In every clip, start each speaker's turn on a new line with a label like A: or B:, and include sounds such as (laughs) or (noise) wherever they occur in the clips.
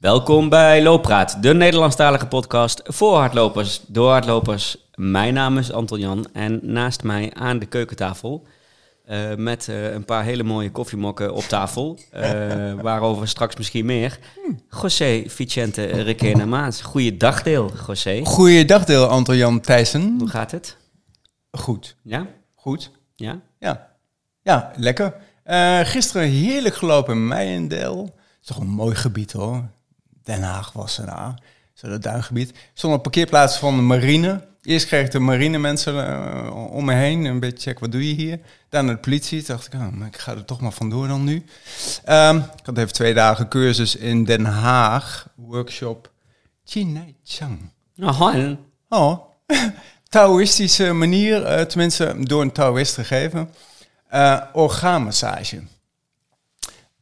A: Welkom bij Looppraat, de Nederlandstalige podcast voor hardlopers, door hardlopers. Mijn naam is Anton Jan en naast mij aan de keukentafel uh, met uh, een paar hele mooie koffiemokken op tafel, uh, (laughs) waarover straks misschien meer. José Vicente Requena Maas. Goeiedag deel, José.
B: Goeiedag deel, Anton Jan Thijssen.
A: Hoe gaat het?
B: Goed.
A: Ja?
B: Goed.
A: Ja?
B: Ja. Ja, lekker. gisteren heerlijk gelopen in Meijendeel. Het is toch een mooi gebied hoor. Den Haag was er daar. Zo dat duingebied. Stond op parkeerplaats van de marine. Eerst kreeg ik de marine mensen uh, om me heen. Een beetje check, wat doe je hier? Daarna de politie. Toen dacht ik, oh, ik ga er toch maar vandoor dan nu. Um, ik had even twee dagen cursus in Den Haag. Workshop Chinai Chang.
A: Oh,
B: oh. (laughs) Taoïstische manier, uh, tenminste door een Taoïst gegeven. Uh, orgaanmassage.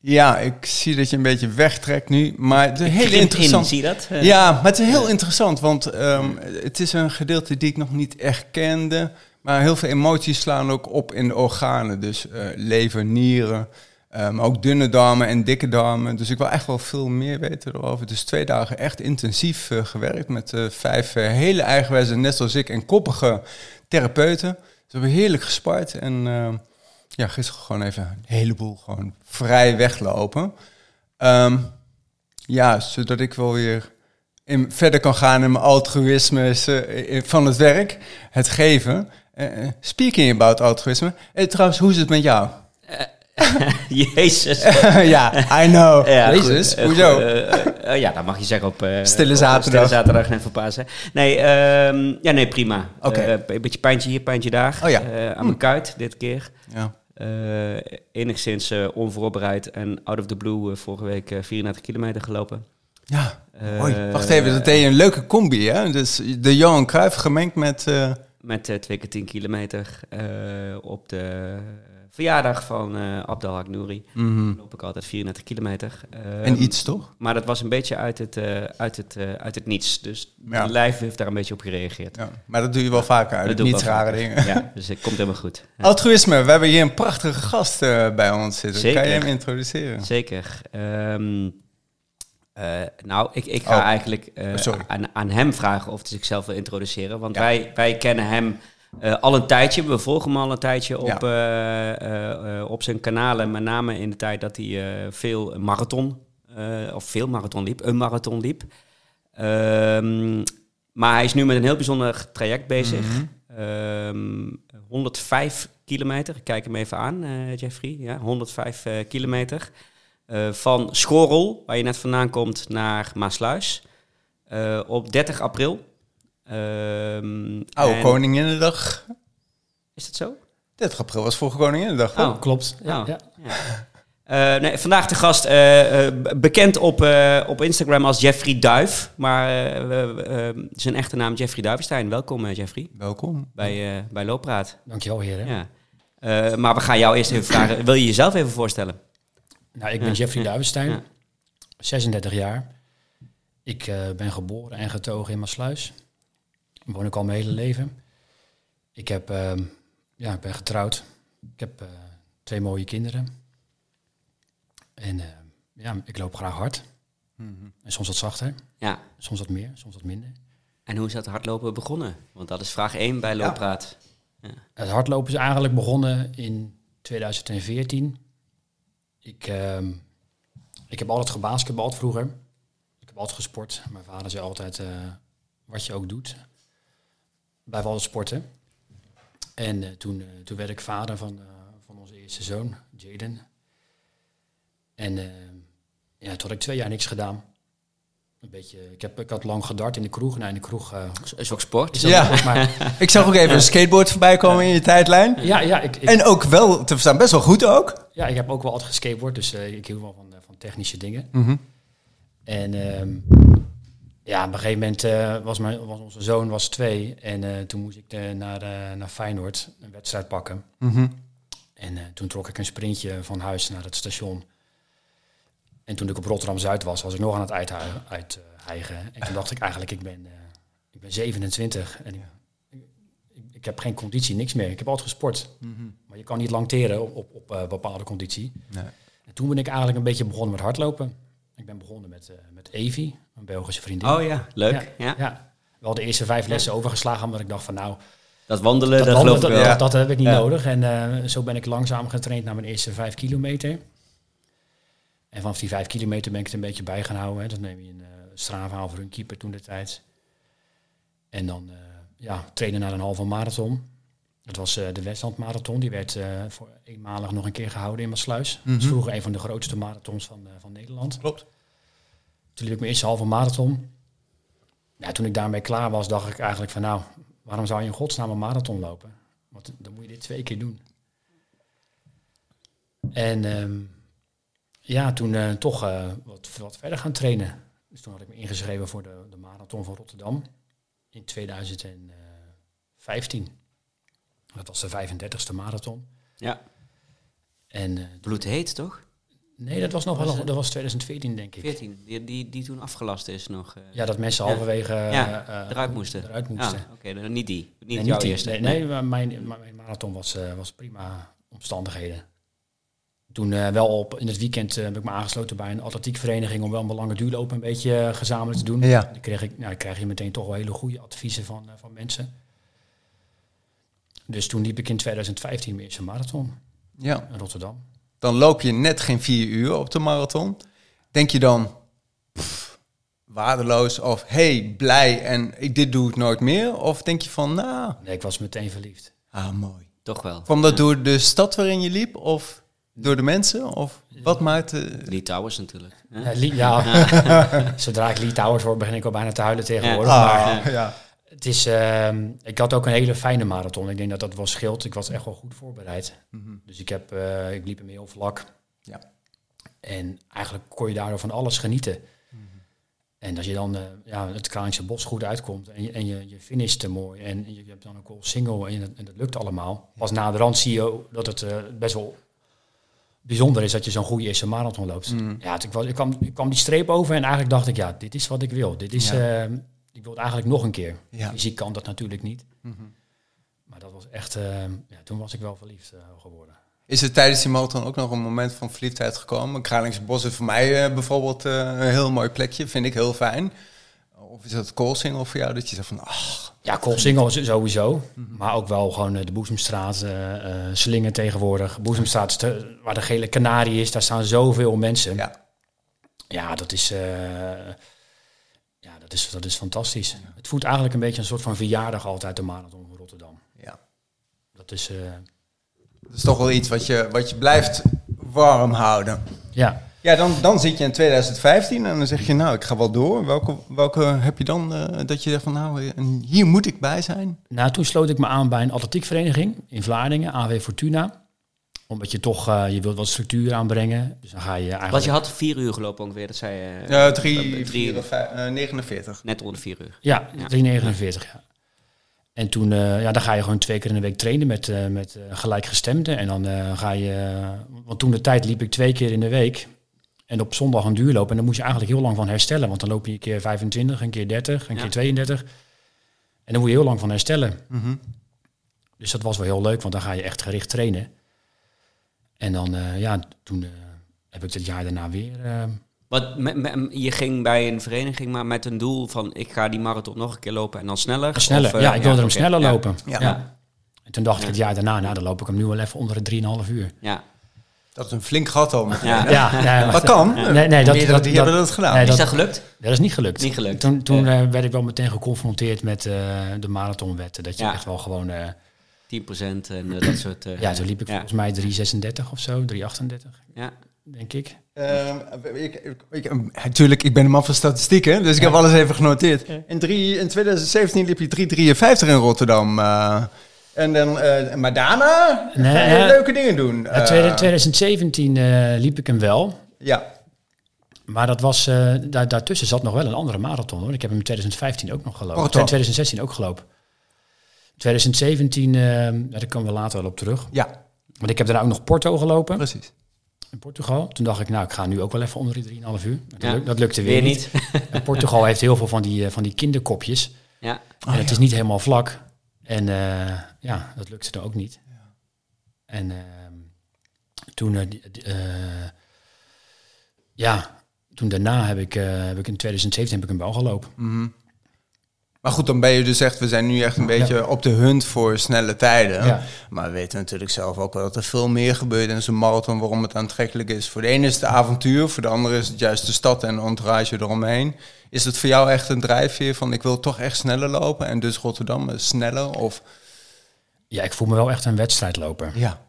B: Ja, ik zie dat je een beetje wegtrekt nu, maar het is heel interessant.
A: In, zie je dat?
B: Ja, maar het is heel interessant, want um, het is een gedeelte die ik nog niet echt kende. Maar heel veel emoties slaan ook op in de organen. Dus uh, lever, nieren, um, ook dunne darmen en dikke darmen. Dus ik wil echt wel veel meer weten erover. Dus twee dagen echt intensief uh, gewerkt met vijf hele eigenwijze, net zoals ik, en koppige therapeuten. Dus we hebben heerlijk gespart en ja, gisteren gewoon even een heleboel gewoon vrij weglopen. Um, ja, zodat ik wel weer in, verder kan gaan in mijn altruïsme uh, van het werk, het geven. Uh, speaking about altruïsme. Trouwens, hoe is het met jou? (laughs)
A: Jezus. (laughs)
B: ja, I know. Ja, Jezus, hoezo?
A: ja, dat mag je zeggen op...
B: stille zaterdag.
A: Stille zaterdag en verpassen. Nee, um, ja, nee, prima.
B: Okay.
A: een beetje pijntje hier, pijntje daar.
B: Oh ja.
A: aan hm. mijn kuit dit keer.
B: Ja.
A: Uh, enigszins uh, onvoorbereid en out of the blue uh, vorige week 34 kilometer gelopen.
B: Ja, mooi. Wacht even, dat deed je een leuke combi, hè? Dus de Johan Cruijff gemengd met...
A: Met twee keer 10 kilometer op de verjaardag van uh, Abdel Nouri.
B: Mm -hmm.
A: loop ik altijd 34 kilometer.
B: Uh, en iets toch?
A: Maar dat was een beetje uit het, uh, uit het, uit het niets. Dus ja. het lijf heeft daar een beetje op gereageerd.
B: Ja, maar dat doe je wel vaker uit
A: dat
B: niets rare
A: vaker.
B: dingen.
A: Ja, dus het komt helemaal goed.
B: Ja. (laughs) Altruïsme, we hebben hier een prachtige gast bij ons zitten.
A: Zeker.
B: Kan je hem introduceren?
A: Zeker. Um, nou, ik, ik ga
B: oh.
A: eigenlijk aan, aan hem vragen of hij zichzelf wil introduceren. Want wij, wij kennen hem... Uh, al een tijdje, we volgen hem al een tijdje op, ja. uh, uh, op zijn kanalen. Met name in de tijd dat hij veel marathon, of veel marathon liep, een marathon liep. Um, maar hij is nu met een heel bijzonder traject bezig.
B: Mhm.
A: Mm -hmm. um, 105 kilometer, ik kijk hem even aan, Jeffrey. Ja, 105 kilometer. van Schorrel, waar je net vandaan komt, naar Maasluis. op 30 april. Um,
B: Oude Koninginnedag.
A: Is dat zo?
B: 30 april was vorige Koninginnedag.
C: Oh, klopt.
A: Ja. Oh, ja. ja. Uh, nee, vandaag de gast, uh, uh, bekend op, op Instagram als Jeffrey Duif. Maar zijn echte naam Jeffrey Duivenstein. Welkom Jeffrey.
B: Welkom.
A: Bij, bij Looppraat.
C: Dankjewel heren.
A: Ja. maar we gaan jou eerst even vragen. Wil je jezelf even voorstellen?
C: Nou, ik ben Jeffrey Duivenstein. 36 jaar. Ik ben geboren en getogen in Maasluis woon ik al mijn hele leven. Ik heb, uh, ja, ik ben getrouwd. Ik heb uh, twee mooie kinderen. En uh, ja, ik loop graag hard.
B: Mm -hmm.
C: En soms wat zachter.
A: Ja.
C: Soms wat meer, soms wat minder.
A: En hoe is dat hardlopen begonnen? Want dat is vraag 1 bij Looppraat.
C: Ja. Ja. Het hardlopen is eigenlijk begonnen in 2014. Ik, ehm, ik heb altijd gebasketbald vroeger. Ik heb altijd gesport. Mijn vader zei altijd, uh, wat je ook doet, blijf altijd sporten. En uh, toen, uh, toen werd ik vader van, uh, van onze eerste zoon, Jaden. En ja, toen had ik twee jaar niks gedaan. Een beetje, ik, heb, ik had lang gedart in de kroeg. Nou, in de kroeg...
A: is ook sport.
B: Is ja, sport, maar, (laughs) ik zag ook even een skateboard voorbij komen in je tijdlijn.
C: Ja, ja. Ik, ik,
B: en ook wel, te verstaan, best wel goed ook.
C: Ja, ik heb ook wel altijd geskateboard, dus ik hield wel van, van technische dingen.
B: Mm -hmm.
C: En ja, op een gegeven moment uh, was, mijn, was onze zoon was twee. En uh, toen moest ik uh, naar, naar Feyenoord een wedstrijd pakken.
B: Mm -hmm.
C: En toen trok ik een sprintje van huis naar het station. En toen ik op Rotterdam-Zuid was, was ik nog aan het uithijgen. Uit, en toen dacht ik eigenlijk, ik ben, ik ben 27. En ik, ik, ik, heb geen conditie, niks meer. Ik heb altijd gesport.
B: Mm -hmm.
C: Maar je kan niet lang teren op, op, op bepaalde conditie.
B: Nee.
C: En toen ben ik eigenlijk een beetje begonnen met hardlopen. Ik ben begonnen met, uh, met Evi, een Belgische vriendin.
A: Oh ja, leuk. Ja,
C: ja. Wel de eerste vijf lessen overgeslagen, omdat ik dacht van nou...
A: Dat wandelen, dat, dat geloof ik
C: wel. Dat, dat, heb ik niet nodig. En uh, zo ben ik langzaam getraind naar mijn eerste vijf kilometer. En vanaf die vijf kilometer ben ik het een beetje bij gaan houden. Hè. Dat neem je een uh, Strava voor een keeper toen de tijd. En dan ja, trainen naar een halve marathon. Dat was uh, de Westlandmarathon. Die werd uh, voor eenmalig nog een keer gehouden in Maassluis. Mm Dat is vroeger een van de grootste marathons van, uh, van Nederland.
B: Klopt.
C: Toen liep ik mijn eerste halve marathon. Ja, toen ik daarmee klaar was, dacht ik eigenlijk van nou, waarom zou je in godsnaam een marathon lopen? Want dan moet je dit twee keer doen. En um, ja, toen toch wat, wat verder gaan trainen. Dus toen had ik me ingeschreven voor de, de marathon van Rotterdam in 2015. Dat was de 35ste marathon.
A: Ja.
C: En, uh,
A: Bloedheet, toch?
C: Nee, dat was nog wel, dat was 2014 denk ik.
A: 14, die, die, die toen afgelast is nog. Uh,
C: ja, dat mensen halverwege
A: ja, uh, eruit moesten.
C: Eruit moesten.
A: Ah, Oké, okay, niet die. Niet,
C: nee,
A: jouw
C: niet
A: eerste.
C: Nee, nee, maar mijn, mijn marathon was, was prima omstandigheden. Toen wel op in het weekend heb ik me aangesloten bij een atletiekvereniging om wel een lange duurlopen een beetje gezamenlijk te doen.
B: Ja.
C: Dan kreeg ik, nou, dan krijg je meteen toch wel hele goede adviezen van, van mensen. Dus toen liep ik in 2015 mijn eerste marathon
B: ja.
C: in Rotterdam.
B: Dan loop je net geen vier uur op de marathon. Denk je dan, pff, waardeloos of hey, blij en ik, dit doe ik nooit meer? Of denk je van, nou...
C: Nee, ik was meteen verliefd.
B: Ah, mooi.
A: Toch wel.
B: Kwam dat door de stad waarin je liep of door de mensen? Of wat maakte...
A: Lee Towers natuurlijk.
C: Ja, ja. (laughs) zodra ik Lee Towers hoor, begin ik al bijna te huilen tegenwoordig.
B: Ja.
C: Maar,
B: Ah, ja.
C: Het is, uh, ik had ook een hele fijne marathon. Ik denk dat dat wel scheelt. Ik was echt wel goed voorbereid.
B: Mm -hmm.
C: Dus ik, heb, uh, ik liep hem heel vlak.
B: Ja.
C: En eigenlijk kon je daardoor van alles genieten.
B: Mm -hmm.
C: En als je dan uh, ja, het Kralingse bos goed uitkomt en je, en je, je finisht mooi en je, je hebt dan ook al single en, en dat lukt allemaal. Pas na de rand zie je dat het uh, best wel bijzonder is dat je zo'n goede eerste marathon loopt.
B: Mm.
C: Ja, ik, was, ik, kwam, ik kwam die streep over en eigenlijk dacht ik, ja, dit is wat ik wil. Dit is...
B: Ja.
C: Uh, ik wil het eigenlijk nog een keer.
B: Ja.
C: Fysiek kan dat natuurlijk niet.
B: Mm -hmm.
C: Maar dat was echt, uh, ja, toen was ik wel verliefd uh, geworden.
B: Is er tijdens die marathon ook nog een moment van verliefdheid gekomen? Kralingse Bos is voor mij uh, bijvoorbeeld een heel mooi plekje, vind ik heel fijn. Of is dat Koolsingel voor jou, dat je zegt van, ach...
C: Ja, Koolsingel sowieso. Mm -hmm. Maar ook wel gewoon de Boezemstraat, Slingen tegenwoordig. Boezemstraat, de, waar de gele kanarie is, daar staan zoveel mensen.
B: Ja,
C: ja dat is... Ja, dat is, dat is fantastisch. Ja. Het voelt eigenlijk een beetje een soort van verjaardag altijd de marathon van Rotterdam.
B: Ja.
C: Dat is... Uh...
B: Dat is toch wel iets wat je, wat je blijft warm houden.
C: Ja.
B: Ja, dan, dan zit je in 2015 en dan zeg je, nou, ik ga wel door. Welke, welke heb je dan uh, dat je zegt van, nou, hier moet ik bij zijn?
C: Nou, toen sloot ik me aan bij een atletiekvereniging in Vlaardingen, AW Fortuna omdat je toch, uh, je wilt wat structuur aanbrengen. Dus dan ga je eigenlijk...
A: Want je had vier uur gelopen ongeveer, dat zei je...
B: 3, 4, 49.
A: Net onder vier uur.
C: Ja, ja. 3,49, ja. En toen, uh, ja, dan ga je gewoon twee keer in de week trainen met, uh, met uh, gelijkgestemden. En dan ga je... want toen de tijd liep ik twee keer in de week. En op zondag een duurloop. En dan moest je eigenlijk heel lang van herstellen. Want dan loop je een keer 25, een keer 30, een ja. keer 32. En dan moet je heel lang van herstellen.
B: Mm -hmm.
C: Dus dat was wel heel leuk, want dan ga je echt gericht trainen. En dan, uh, ja, toen uh, heb ik het jaar daarna weer. Uh,
A: Wat, me, me, je ging bij een vereniging, maar met een doel van ik ga die marathon nog een keer lopen en dan sneller?
C: Sneller, of, ja, ik wilde ja, hem okay. sneller
A: ja.
C: lopen.
B: Ja.
C: Ja. En toen dacht ik het jaar daarna, nou dan loop ik hem nu wel even onder de 3,5 uur.
A: Ja.
B: Dat is een flink gat al.
A: Ja,
C: ja,
B: dat kan.
C: Nee, nee, dat, dat,
B: die
C: dat,
B: hebben dat gedaan.
C: nee,
A: Is dat gelukt?
C: Dat is niet gelukt.
A: Niet gelukt.
C: Toen, toen werd ik wel meteen geconfronteerd met uh, de marathonwetten. Dat je echt wel gewoon... Uh,
A: 10% en uh, dat soort... Uh,
C: ja, toen liep ik volgens mij 3,36 of zo, 3,38.
A: Ja.
C: Denk ik.
B: Uh, ik, ik, ik, natuurlijk, ik ben een man van statistieken, dus ik
C: Ja.
B: heb alles even genoteerd. In, drie, in 2017 liep je 3,53 in Rotterdam. eh, en dan, eh, maar daarna
C: Nee,
B: ga je
C: ja.
B: leuke dingen doen.
C: Ja,
B: Eh,
C: 2017 eh, liep ik hem wel.
B: ja,
C: Maar dat was, eh, daar, daartussen zat nog wel een andere marathon hoor. Ik heb hem in 2015 ook nog gelopen.
B: Oh, toch?
C: 2016 ook gelopen. 2017, eh, daar komen we later wel op terug.
B: ja,
C: Want ik heb daarna ook nog Porto gelopen
B: precies.
C: in Portugal. Toen dacht ik, nou, ik ga nu ook wel even onder die 3,5 uur. Dat,
A: Ja.
C: luk- dat lukte weer,
A: Weer
C: niet.
A: niet.
C: En Portugal heeft heel veel van die, eh, van die kinderkopjes.
A: ja.
C: en het is niet helemaal vlak. En eh, ja, dat lukte er ook niet. En ehm, toen, eh, ja, toen daarna heb ik, eh, heb ik in 2017 heb ik een bal gelopen.
B: Mhm. Maar goed, dan ben je dus echt, we zijn nu echt een beetje op de hunt voor snelle tijden.
C: Ja.
B: Maar we weten natuurlijk zelf ook wel dat er veel meer gebeurt in zo'n marathon, waarom het aantrekkelijk is. Voor de ene is het avontuur, voor de andere is het juist de stad en de entourage eromheen. Is het voor jou echt een drijfveer van ik wil toch echt sneller lopen en dus Rotterdam sneller? Of...
C: Ja, ik voel me wel echt een wedstrijdloper.
B: Ja.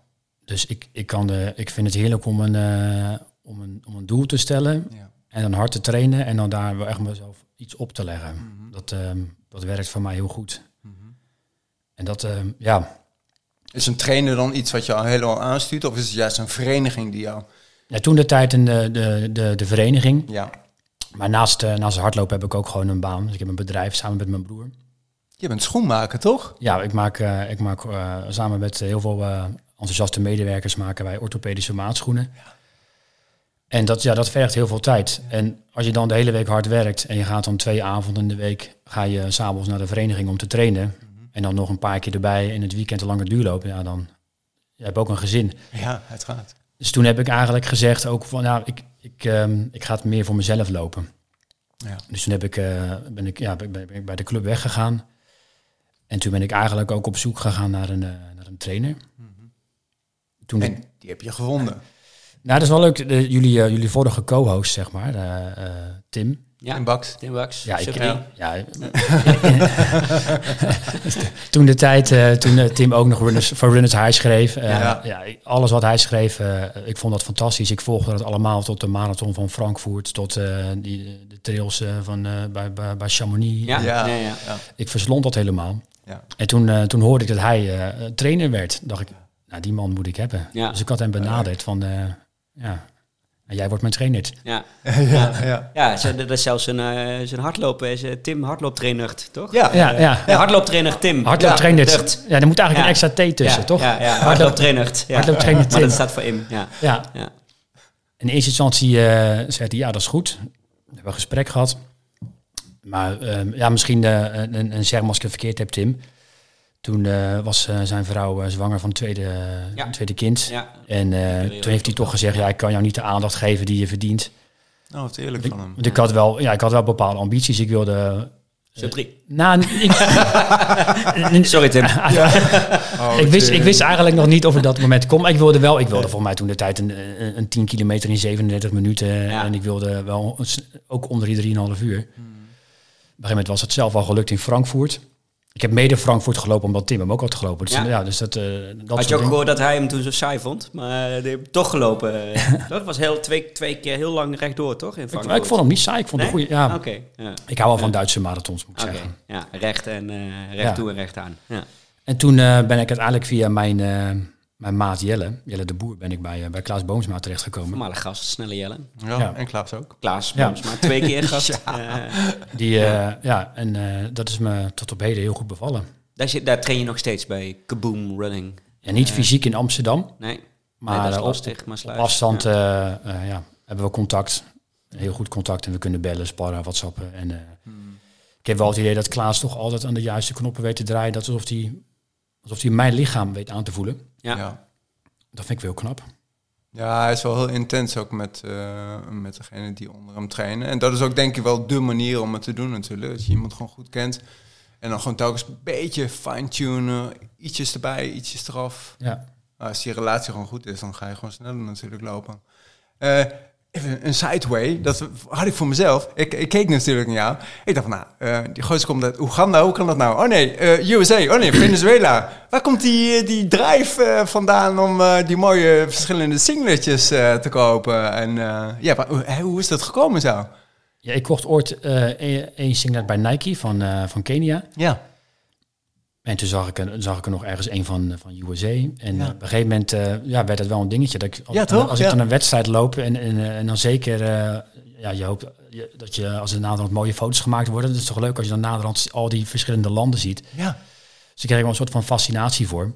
C: Dus ik, ik, kan de, ik vind het heerlijk om een, eh, om een, om een doel te stellen
B: ja.
C: en dan hard te trainen en dan daar wel echt mezelf iets op te leggen. dat, ehm, dat werkt voor mij heel goed. En dat, ehm, ja,
B: Is een trainer dan iets wat je al helemaal aanstuurt of is het juist een vereniging die jou...
C: ja, toen de tijd in de, de, de, de vereniging.
B: Ja.
C: Maar naast, eh, naast het hardlopen heb ik ook gewoon een baan. Dus ik heb een bedrijf samen met mijn broer.
B: Je bent schoenmaker, toch?
C: Ja, ik maak, eh, ik maak eh, samen met heel veel eh, enthousiaste medewerkers maken wij orthopedische maatschoenen. En dat, ja, dat vergt heel veel tijd. En als je dan de hele week hard werkt en je gaat dan twee avonden in de week, ga je s'avonds naar de vereniging om te trainen. En dan nog een paar keer erbij in het weekend een lange duurlopen. Ja, dan je hebt ook een gezin.
B: Ja, uiteraard.
C: Dus toen heb ik eigenlijk gezegd ook van, nou, ik, ik, ehm, ik ga het meer voor mezelf lopen.
B: Ja.
C: Dus toen heb ik, eh, ben, ik, ja, ben, ben ik bij de club weggegaan. En toen ben ik eigenlijk ook op zoek gegaan naar een, eh, naar een trainer. Toen ik-
B: En die heb je gevonden.
C: Nou, dat is wel leuk. De, jullie, eh, jullie vorige co-host, zeg maar, eh, eh, Tim.
A: Ja,
B: In Baks.
A: Tim Wax.
C: Ja, ik, ja, (laughs) toen de tijd, eh, toen Tim ook nog runners, voor Runners High schreef. eh,
B: Ja.
C: ja. alles wat hij schreef, ik vond dat fantastisch. Ik volgde dat allemaal tot de marathon van Frankfurt, tot eh, die, de trails eh, van, eh, bij, bij, bij Chamonix.
A: Ja,
B: Ja.
A: ja. ja.
B: Ja.
C: Ik verslond dat helemaal.
B: Ja.
C: En toen, eh, toen hoorde ik dat hij eh, trainer werd. dacht ik, nou, die man moet ik hebben.
A: Ja.
C: Dus ik had hem benaderd van, ja, nou, jij wordt mijn trainer.
A: Ja, (laughs)
B: ja, ja.
A: ja dat is zelfs een, eh, zijn hardlopen, is, eh, Tim hardlooptrainer, toch?
B: Ja.
C: Ja, ja.
A: Ja, hardlooptrainer Tim.
C: Hardlooptrainer.
A: Ja,
C: er moet eigenlijk
A: Ja.
C: een extra T tussen,
A: ja,
C: toch?
A: Ja, ja hardlooptrainer. Ja.
C: Hardlooptrainer
A: Maar
C: Tim.
A: dat staat voor Im, ja.
C: Ja.
A: ja.
C: In eerste instantie eh, zei hij, ja, dat is goed. We hebben een gesprek gehad. Maar ehm, ja, misschien eh, een, een zeg als ik het verkeerd heb, Tim. Toen eh, was eh, zijn vrouw eh, zwanger van het tweede,
A: Ja.
C: tweede kind.
A: ja.
C: En eh, toen heeft hij toch gezegd, ja, ik kan jou niet de aandacht geven die je verdient.
B: Oh, wat eerlijk van hem.
C: Want ik had wel, ja, ik had wel bepaalde ambities. Ik wilde...
A: Subri.
C: Nou, ik, (laughs)
A: Sorry Tim. (laughs)
B: Oh, (laughs)
C: ik, wist, ik wist eigenlijk nog niet of ik dat moment kom. Maar ik wilde wel, ik wilde voor mij toen de tijd een, een, een 10 kilometer in 37 minuten.
A: Ja.
C: En ik wilde wel ook onder die 3,5 uur. Op een gegeven moment was het zelf al gelukt in Frankfurt. Ik heb mede Frankfurt gelopen omdat Tim hem ook had gelopen. Dus
A: Ja.
C: ja, dus dat, eh dat
A: Had je ook gehoord dat hij hem toen zo saai vond? Maar eh, die heeft toch gelopen. (laughs) dat was heel, twee, twee keer heel lang rechtdoor, toch? In
C: ik,
A: Frankfurt?
C: ik vond hem niet saai. Ik vond
A: Nee?
C: een goede. Ja,
A: Oké, ja.
C: ik hou wel van Duitse marathons, moet ik zeggen.
A: ja, recht en eh recht toe en recht aan. Ja.
C: En toen eh, ben ik uiteindelijk via mijn, eh, mijn maat Jelle, Jelle de Boer, ben ik bij, eh, bij Klaas Boomsma terechtgekomen.
A: Voormalig gast, Snelle Jelle.
B: Ja,
C: Ja.
B: en Klaas ook.
A: Klaas
C: Ja.
A: Boomsma, twee keer (laughs) gast. Eh,
C: Die, eh, ja. en eh, dat is me tot op heden heel goed bevallen.
A: daar, zit, daar train je nog steeds bij Kaboom Running.
C: En niet fysiek in Amsterdam,
A: Nee,
C: maar,
A: nee, dat is lastig. Maar
C: op afstand
A: Ja.
C: eh, eh, ja, hebben we contact. Heel goed contact en we kunnen bellen, sparren, whatsappen. En, eh, Ik heb wel het idee dat Klaas toch altijd aan de juiste knoppen weet te draaien. Dat alsof hij alsof hij mijn lichaam weet aan te voelen.
A: Ja.
B: Ja.
C: Dat vind ik wel knap.
B: Ja, hij is wel heel intens ook met, eh, met degene die onder hem trainen. En dat is ook denk ik wel de manier om het te doen natuurlijk. Dat je iemand gewoon goed kent. En dan gewoon telkens een beetje fine-tunen. Ietsjes erbij, ietsjes eraf.
C: Ja.
B: Maar als die relatie gewoon goed is, dan ga je gewoon sneller natuurlijk lopen. Eh, even een sideway, dat had ik voor mezelf. Ik, ik keek natuurlijk naar jou. Ik dacht van, nou, eh, die gozer komt uit Oeganda, hoe kan dat nou? Oh nee, eh, USA, oh nee, Venezuela. Waar komt die, eh, die drive vandaan om die mooie verschillende singletjes te kopen? En ja, maar, hoe- hoe is dat gekomen zo?
C: ja, ik kocht ooit een, een singlet bij Nike van, van Kenia.
B: Ja.
C: En toen zag ik, er, zag ik er nog ergens een van, van USA. En
B: Ja.
C: eh, op een gegeven moment eh, ja, werd het wel een dingetje. Dat ik, als,
B: Ja,
C: ik dan-
B: toch?
C: als ik dan een wedstrijd loop en, en, eh, en dan zeker... ja, je hoopt dat je als er naderhand mooie foto's gemaakt worden. Dat is toch leuk als je dan naderhand al die verschillende landen ziet.
B: Ja.
C: Dus ik kreeg wel een soort van fascinatie voor.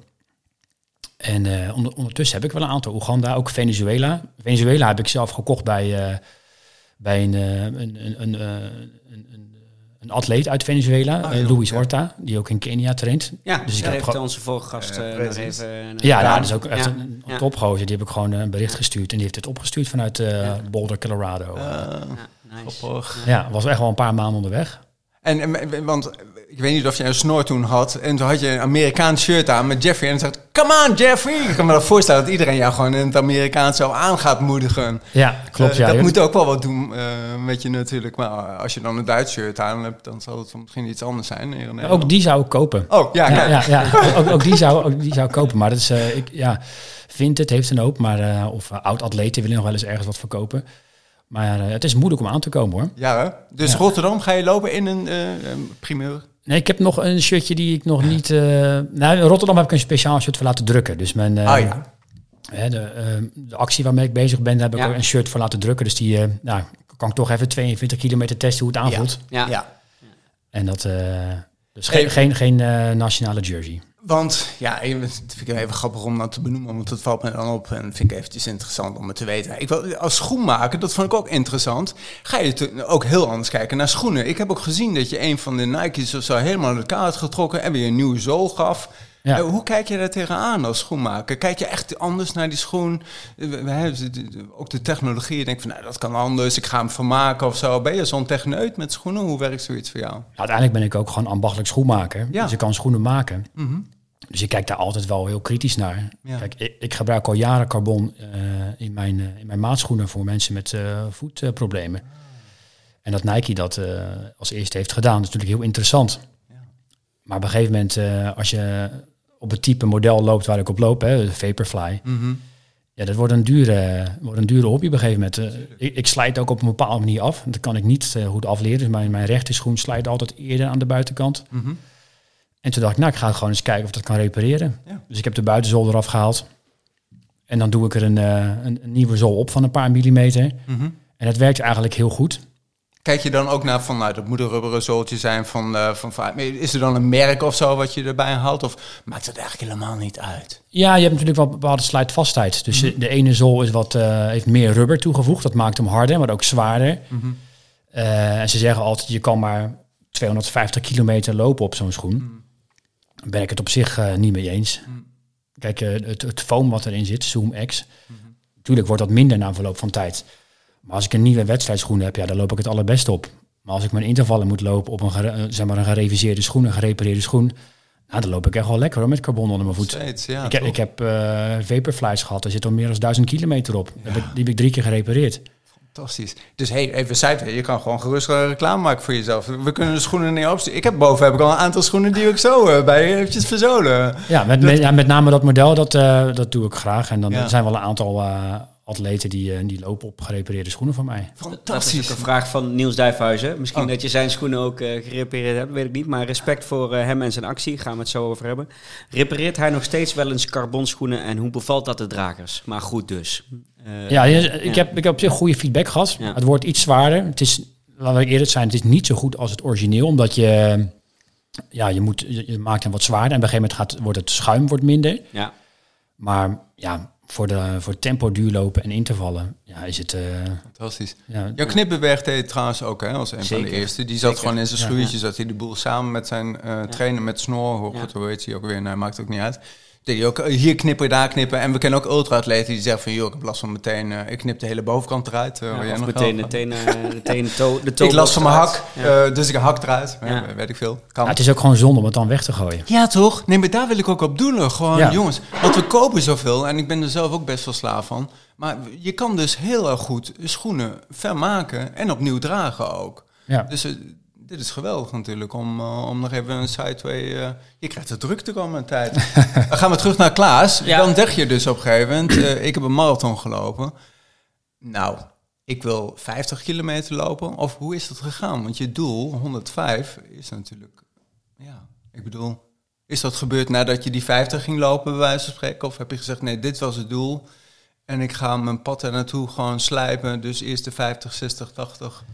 C: En onder- ondertussen heb ik wel een aantal. Oeganda, ook Venezuela. Venezuela heb ik zelf gekocht bij, bij een, een, een, een, een, atleet uit Venezuela,
B: Ah,
C: eh, Luis
B: ja.
C: Horta, die ook in Kenia traint.
A: Ja,
C: Dus ik heb
A: heeft onze vorige gast nog even...
C: Ja,
A: gedaan.
C: dat is ook echt
A: Ja,
C: een, een topgozer. Die heb ik gewoon eh, een bericht gestuurd. En die heeft het opgestuurd vanuit eh, Boulder, Colorado.
A: Ja, nice.
C: ja, was echt wel een paar maanden onderweg.
B: En, en- want ik weet niet of je een snor toen had. En toen had je een Amerikaans shirt aan met Jeffrey. En zegt, come on Jeffrey. Ik kan me dat voorstellen dat iedereen jou gewoon in het Amerikaans zo aan gaat moedigen.
C: Ja, klopt.
B: Eh,
C: ja.
B: dat moet ook wel wat doen eh, met je natuurlijk. Maar als je dan een Duits shirt aan hebt, dan zal het misschien iets anders zijn.
C: ook die zou ik kopen.
B: Oh, ja,
C: Ja, ja, ja. Ook, ook, die zou, ook die zou ik kopen. Maar dat is, eh, ik, ja, vindt het, heeft een hoop. Maar, eh, of eh, oud-atleten willen nog wel eens ergens wat verkopen. Maar eh, het is moeilijk om aan te komen hoor.
B: Ja, hè? Dus
C: Ja.
B: Rotterdam ga je lopen in een eh, een primeur?
C: Nee, ik heb nog een shirtje die ik nog niet... eh, nou, in Rotterdam heb ik een speciaal shirt voor laten drukken. Dus mijn, eh,
B: Ah, ja.
C: hè, de, eh, de actie waarmee ik bezig ben, daar heb ik
A: Ja.
C: een shirt voor laten drukken. Dus die eh, nou, kan ik toch even 42 kilometer testen hoe het aanvoelt.
A: Ja.
B: ja.
C: En dat... eh, dus
B: Hey.
C: geen, geen, geen eh, nationale jersey.
B: Want, ja, dat vind ik even grappig om dat te benoemen, want dat valt me dan op en vind ik eventjes interessant om het te weten. Ik wil, als schoenmaker, dat vond ik ook interessant, ga je ook heel anders kijken naar schoenen. Ik heb ook gezien dat je een van de Nike's of zo helemaal uit elkaar had getrokken en weer een nieuwe zool gaf.
C: Ja.
B: Eh, hoe kijk je daar tegenaan als schoenmaker? Kijk je echt anders naar die schoen? Eh, ook de technologie, je denkt van, nou, dat kan anders, ik ga hem vermaken of zo. Ben je zo'n techneut met schoenen? Hoe werkt zoiets voor jou?
C: Ja, uiteindelijk ben ik ook gewoon ambachtelijk schoenmaker.
B: Ja.
C: Dus ik kan schoenen maken.
B: Mhm.
C: Dus ik kijk daar altijd wel heel kritisch naar.
B: Ja.
C: Kijk, ik, ik gebruik al jaren carbon eh, in, mijn, in mijn maatschoenen voor mensen met voetproblemen. En dat Nike dat als eerste heeft gedaan, is natuurlijk heel interessant. Maar op een gegeven moment, als je op het type model loopt waar ik op loop, hè, de Vaporfly,
B: Mhm.
C: ja, dat wordt een dure, wordt een dure hobby op een gegeven moment. Eh, ik, ik slijt ook op een bepaalde manier af. Dat kan ik niet eh, goed afleren. Dus mijn, mijn rechterschoen slijt altijd eerder aan de buitenkant.
B: Mhm.
C: En toen dacht ik, nou, ik ga gewoon eens kijken of dat kan repareren.
B: Ja.
C: Dus ik heb de buitenzool eraf gehaald. En dan doe ik er een, eh, een, een nieuwe zool op van een paar millimeter.
B: Mhm.
C: En dat werkt eigenlijk heel goed.
B: Kijk je dan ook naar van, nou, dat moet een rubberen zooltje zijn van, eh, van, van- Is er dan een merk of zo wat je erbij haalt? Of maakt het eigenlijk helemaal niet uit?
C: Ja, je hebt natuurlijk wel bepaalde slijtvastheid. Dus de ene zool is wat, eh, heeft meer rubber toegevoegd. Dat maakt hem harder, maar ook zwaarder. Eh, en ze zeggen altijd, je kan maar 250 kilometer lopen op zo'n schoen. Daar ben ik het op zich niet mee eens. Kijk, eh, het, het foam wat erin zit, Zoom X, natuurlijk wordt dat minder na verloop van tijd. Maar als ik een nieuwe wedstrijdschoen heb, ja, dan loop ik het allerbest op. Maar als ik mijn intervallen moet lopen op een, eh, zeg maar een gereviseerde schoen, een gerepareerde schoen, nou, dan loop ik echt wel lekker hoor, met carbon onder mijn voet.
B: Steeds, ja.
C: ik, heb, ik heb eh Vaporflies gehad, er zit al meer dan duizend kilometer op. Heb ik, die heb ik drie keer gerepareerd.
B: Fantastisch. Dus hey, even zijde, je kan gewoon gerust reclame maken voor jezelf. We kunnen de schoenen niet opsturen. Ik heb boven heb ik al een aantal schoenen die ik zo eh, bij je eventjes verzolen.
C: Ja, met, met, ja, met name dat model, dat, dat doe ik graag. En dan
B: Ja.
C: zijn wel een aantal atleten die, eh, die lopen op gerepareerde schoenen van mij.
A: Dat is ook
B: Fantastisch.
A: een vraag van Niels Dijfhuizen. Misschien
B: Oh.
A: dat je zijn schoenen ook eh, gerepareerd hebt, weet ik niet. Maar respect voor eh, hem en zijn actie, gaan we het zo over hebben. Repareert hij nog steeds wel eens carbonschoenen en hoe bevalt dat de dragers? Maar goed dus. Eh,
C: Ja, ik,
A: ja.
C: Heb, ik heb op zich goede feedback gehad.
A: Ja.
C: Het wordt iets zwaarder. Het is, laten we eerlijk zijn, het is niet zo goed als het origineel. Omdat je, ja, je, moet, je, je maakt hem wat zwaarder. En op een gegeven moment gaat, wordt het schuim wordt minder.
A: Ja,
C: Maar ja, voor, de, voor tempo duurlopen en intervallen ja, is het... eh,
B: Fantastisch.
C: ja,
B: Jouw Knippenberg deed het trouwens ook, hè, als een van de eerste. Die zat
A: Zeker.
B: gewoon in zijn
C: Ja,
B: schuurtje, zat hij de boel samen met zijn eh trainer met snor. Hoe,
A: Ja.
B: heet hij ook weer? Nee, maakt ook niet uit. Hij ook hier knippen, daar knippen. En we kennen ook ultra-atleten die zeggen van, joh, ik heb last van meteen, ik knip de hele bovenkant eruit. eh, jij
A: of
B: nog
A: meteen, meteen,
B: had.
A: eh, de de (laughs)
B: Ik last van mijn hak,
A: Ja.
B: eh, dus ik hak eruit. Ja.
A: Ja.
B: weet ik veel. Kan.
C: ja, het is ook gewoon zonde om het dan weg te gooien.
B: Ja, toch? Nee, maar daar wil ik ook op doelen. Gewoon,
C: Ja.
B: jongens, want we kopen zoveel en ik ben er zelf ook best wel slaaf van. Maar je kan dus heel erg goed schoenen vermaken en opnieuw dragen ook.
C: Ja.
B: Dus dit is geweldig natuurlijk om, eh, om nog even een sideway... eh, je krijgt het druk te komen tijd. (laughs) Dan gaan we terug naar Klaas.
A: Ja.
B: Dan zeg je dus op een gegeven moment, eh, ik heb een marathon gelopen. Nou, ik wil 50 kilometer lopen. Of hoe is dat gegaan? Want je doel, 105, is natuurlijk... Ja, ik bedoel... Is dat gebeurd nadat je die 50 ging lopen, bij wijze van spreken? Of heb je gezegd, nee, dit was het doel. En ik ga mijn pad er naartoe gewoon slijpen. Dus eerst de 50, 60, 80.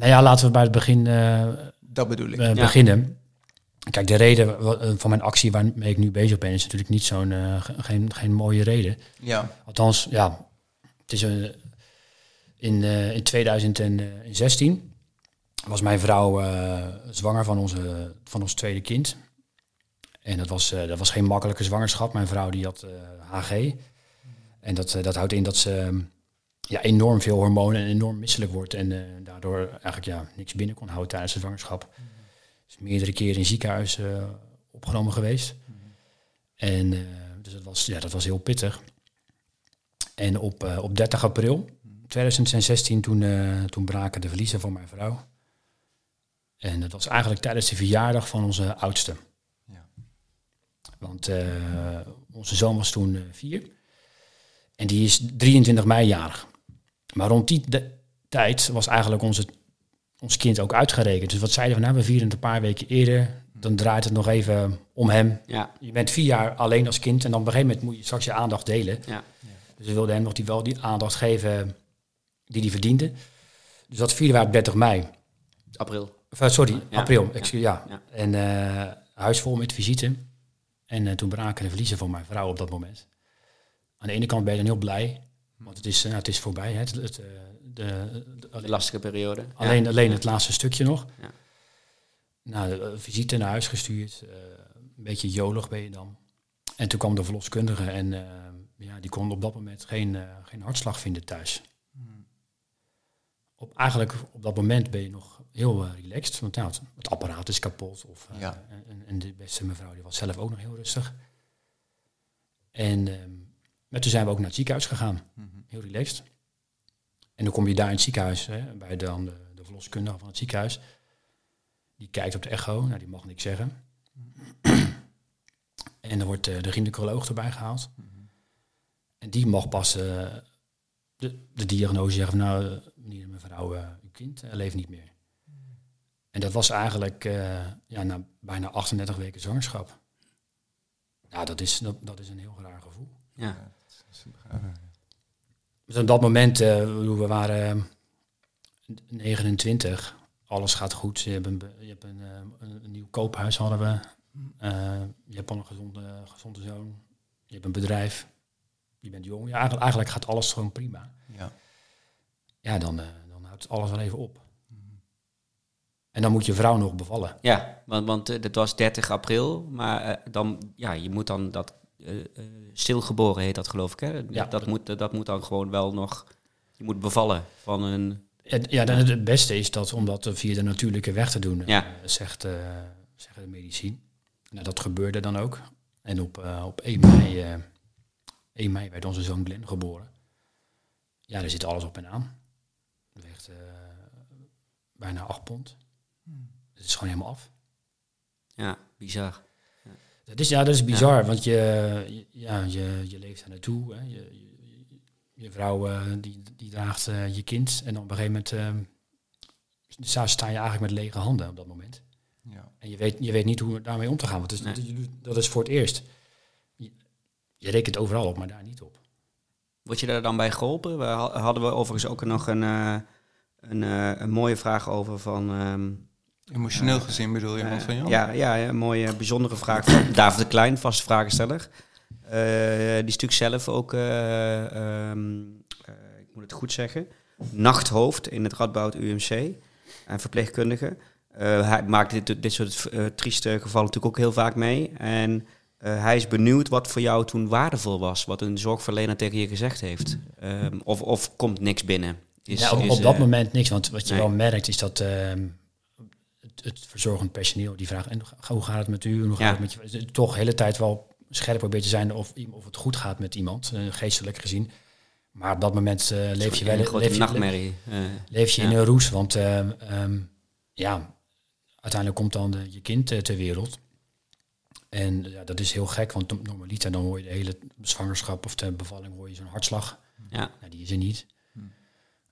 C: Nou ja, laten we bij het begin eh,
B: Dat bedoel ik.
C: eh,
A: Ja.
C: beginnen. Kijk, de reden eh, van mijn actie waarmee ik nu bezig ben, is natuurlijk niet zo'n eh, ge- geen, geen mooie reden.
B: Ja.
C: Althans, ja, het is een, in, eh, in 2016 was mijn vrouw uh, zwanger van, onze, van ons tweede kind. En dat was, uh, dat was geen makkelijke zwangerschap. Mijn vrouw die had HG. En dat, dat houdt in dat ze ja, enorm veel hormonen en enorm misselijk wordt. En daardoor eigenlijk ja, niks binnen kon houden tijdens de zwangerschap. Mm Is meerdere keren in ziekenhuis opgenomen geweest. En dus dat was, ja, dat was heel pittig. En op, op 30 april 2016 toen, uh, toen braken de verliezen van mijn vrouw. En dat was eigenlijk tijdens de verjaardag van onze oudste. Ja. Want onze zoon was toen vier. En die is 23 mei jarig. Maar rond die tijd was eigenlijk onze, ons kind ook uitgerekend. Dus wat zeiden we nou? We vieren het een paar weken eerder. Dan draait het nog even om hem. Ja. Je bent vier jaar alleen als kind. En dan op een gegeven moment moet je straks je aandacht delen. Ja. Dus we wilden hem nog die, wel die aandacht geven die hij verdiende. Dus dat vierden we op 30 mei.
A: April.
C: Of, sorry, april. Ja. ja. ja. En uh, huis vol met visite. En uh, toen braken de verliezen van mijn vrouw op dat moment. Aan de ene kant ben je dan heel blij, want het is, uh, het is voorbij. Hè. Het, het, de,
A: de, lastige periode.
C: Alleen, alleen het laatste stukje nog. Ja. Nou, visite naar huis gestuurd. een beetje jolig ben je dan. En toen kwam de verloskundige en ja, die kon op dat moment geen, geen hartslag vinden thuis op, eigenlijk op dat moment ben je nog heel relaxed. Want ja, het, apparaat is kapot. Of, ja. en, en, de beste mevrouw die was zelf ook nog heel rustig. En um, maar toen zijn we ook naar het ziekenhuis gegaan. -hmm. Heel relaxed. En dan kom je daar in het ziekenhuis, hè, bij dan de, de verloskundige van het ziekenhuis. Die kijkt op de echo, nou die mag niks zeggen. en dan wordt uh, de gynaecoloog erbij gehaald. -hmm. En die mag pas de, de diagnose zeggen van nou, eh, meneer en mevrouw, uh, uw kind leeft niet meer. En dat was eigenlijk ja, na bijna 38 weken zwangerschap. Ja, dat is, dat, dat is een heel raar gevoel. Ja. Dus op dat moment, we waren 29, alles gaat goed. Je hebt een, je hebt een, een nieuw koophuis hadden we. je hebt al een gezonde, gezonde zoon. Je hebt een bedrijf je bent jong. Ja, eigenlijk, eigenlijk gaat alles gewoon prima. Ja, ja dan, uh, dan houdt alles wel even op. Mhm. En dan moet je vrouw nog bevallen.
A: Ja, want, want uh, dat was 30 april. Maar uh, dan, ja, je moet dan dat stilgeboren heet dat geloof ik. Hè? Ja, dat, moet, dat moet dan gewoon wel nog. Je moet bevallen van een.
C: Ja, dan het beste is dat om dat via de natuurlijke weg te doen, ja. zegt, zeggen de medici. Nou, dat gebeurde dan ook. En op, op 1 mei 1 mei werd onze zoon Glenn geboren. Ja, daar zit alles op en aan. Hij weegt uh, bijna 8 pond. Hmm. Het is gewoon helemaal af.
A: Ja, bizar.
C: Dat is, ja, dat is bizar, want je, ja, je, je leeft daar naartoe. Hè. Je, je, je vrouw uh, die, die draagt uh, je kind en dan op een gegeven moment uh, sta je eigenlijk met lege handen op dat moment. Ja. En je weet, je weet niet hoe daarmee om te gaan, want dat is, nee. dat is voor het eerst je rekent overal op, maar daar niet op.
A: Word je daar dan bij geholpen? We hadden we overigens ook nog een, uh, een, een, mooie vraag over van... Um,
B: Emotioneel gezien bedoel je, wat van jou?
A: Ja, ja, een mooie bijzondere vraag van (clears throat) David de Klein, vaste vragensteller. die stuk zelf ook, um, ik moet het goed zeggen, nachthoofd in het Radboud UMC en verpleegkundige. hij maakt dit, dit soort trieste gevallen natuurlijk ook heel vaak mee. En uh, hij is benieuwd wat voor jou toen waardevol was, wat een zorgverlener tegen je gezegd heeft. Um, of, of komt niks binnen?
C: Is, ja, op, is, op dat uh, moment niks, want wat je nee. wel merkt is dat uh, het, verzorgend personeel die vraagt, en hoe gaat het met u? Hoe gaat ja. het met je? Toch de hele tijd wel scherp probeert te zijn of, of het goed gaat met iemand, geestelijk gezien. Maar op dat moment leef je wel
A: een grote
C: leef
A: nachtmerrie.
C: leef je ja. in een roes, want um, ja, uiteindelijk komt dan de, je kind ter wereld. En ja, dat is heel gek, want normaliter dan hoor je de hele zwangerschap of de bevalling hoor je zo'n hartslag. Ja. Nou, die is er niet. Hm.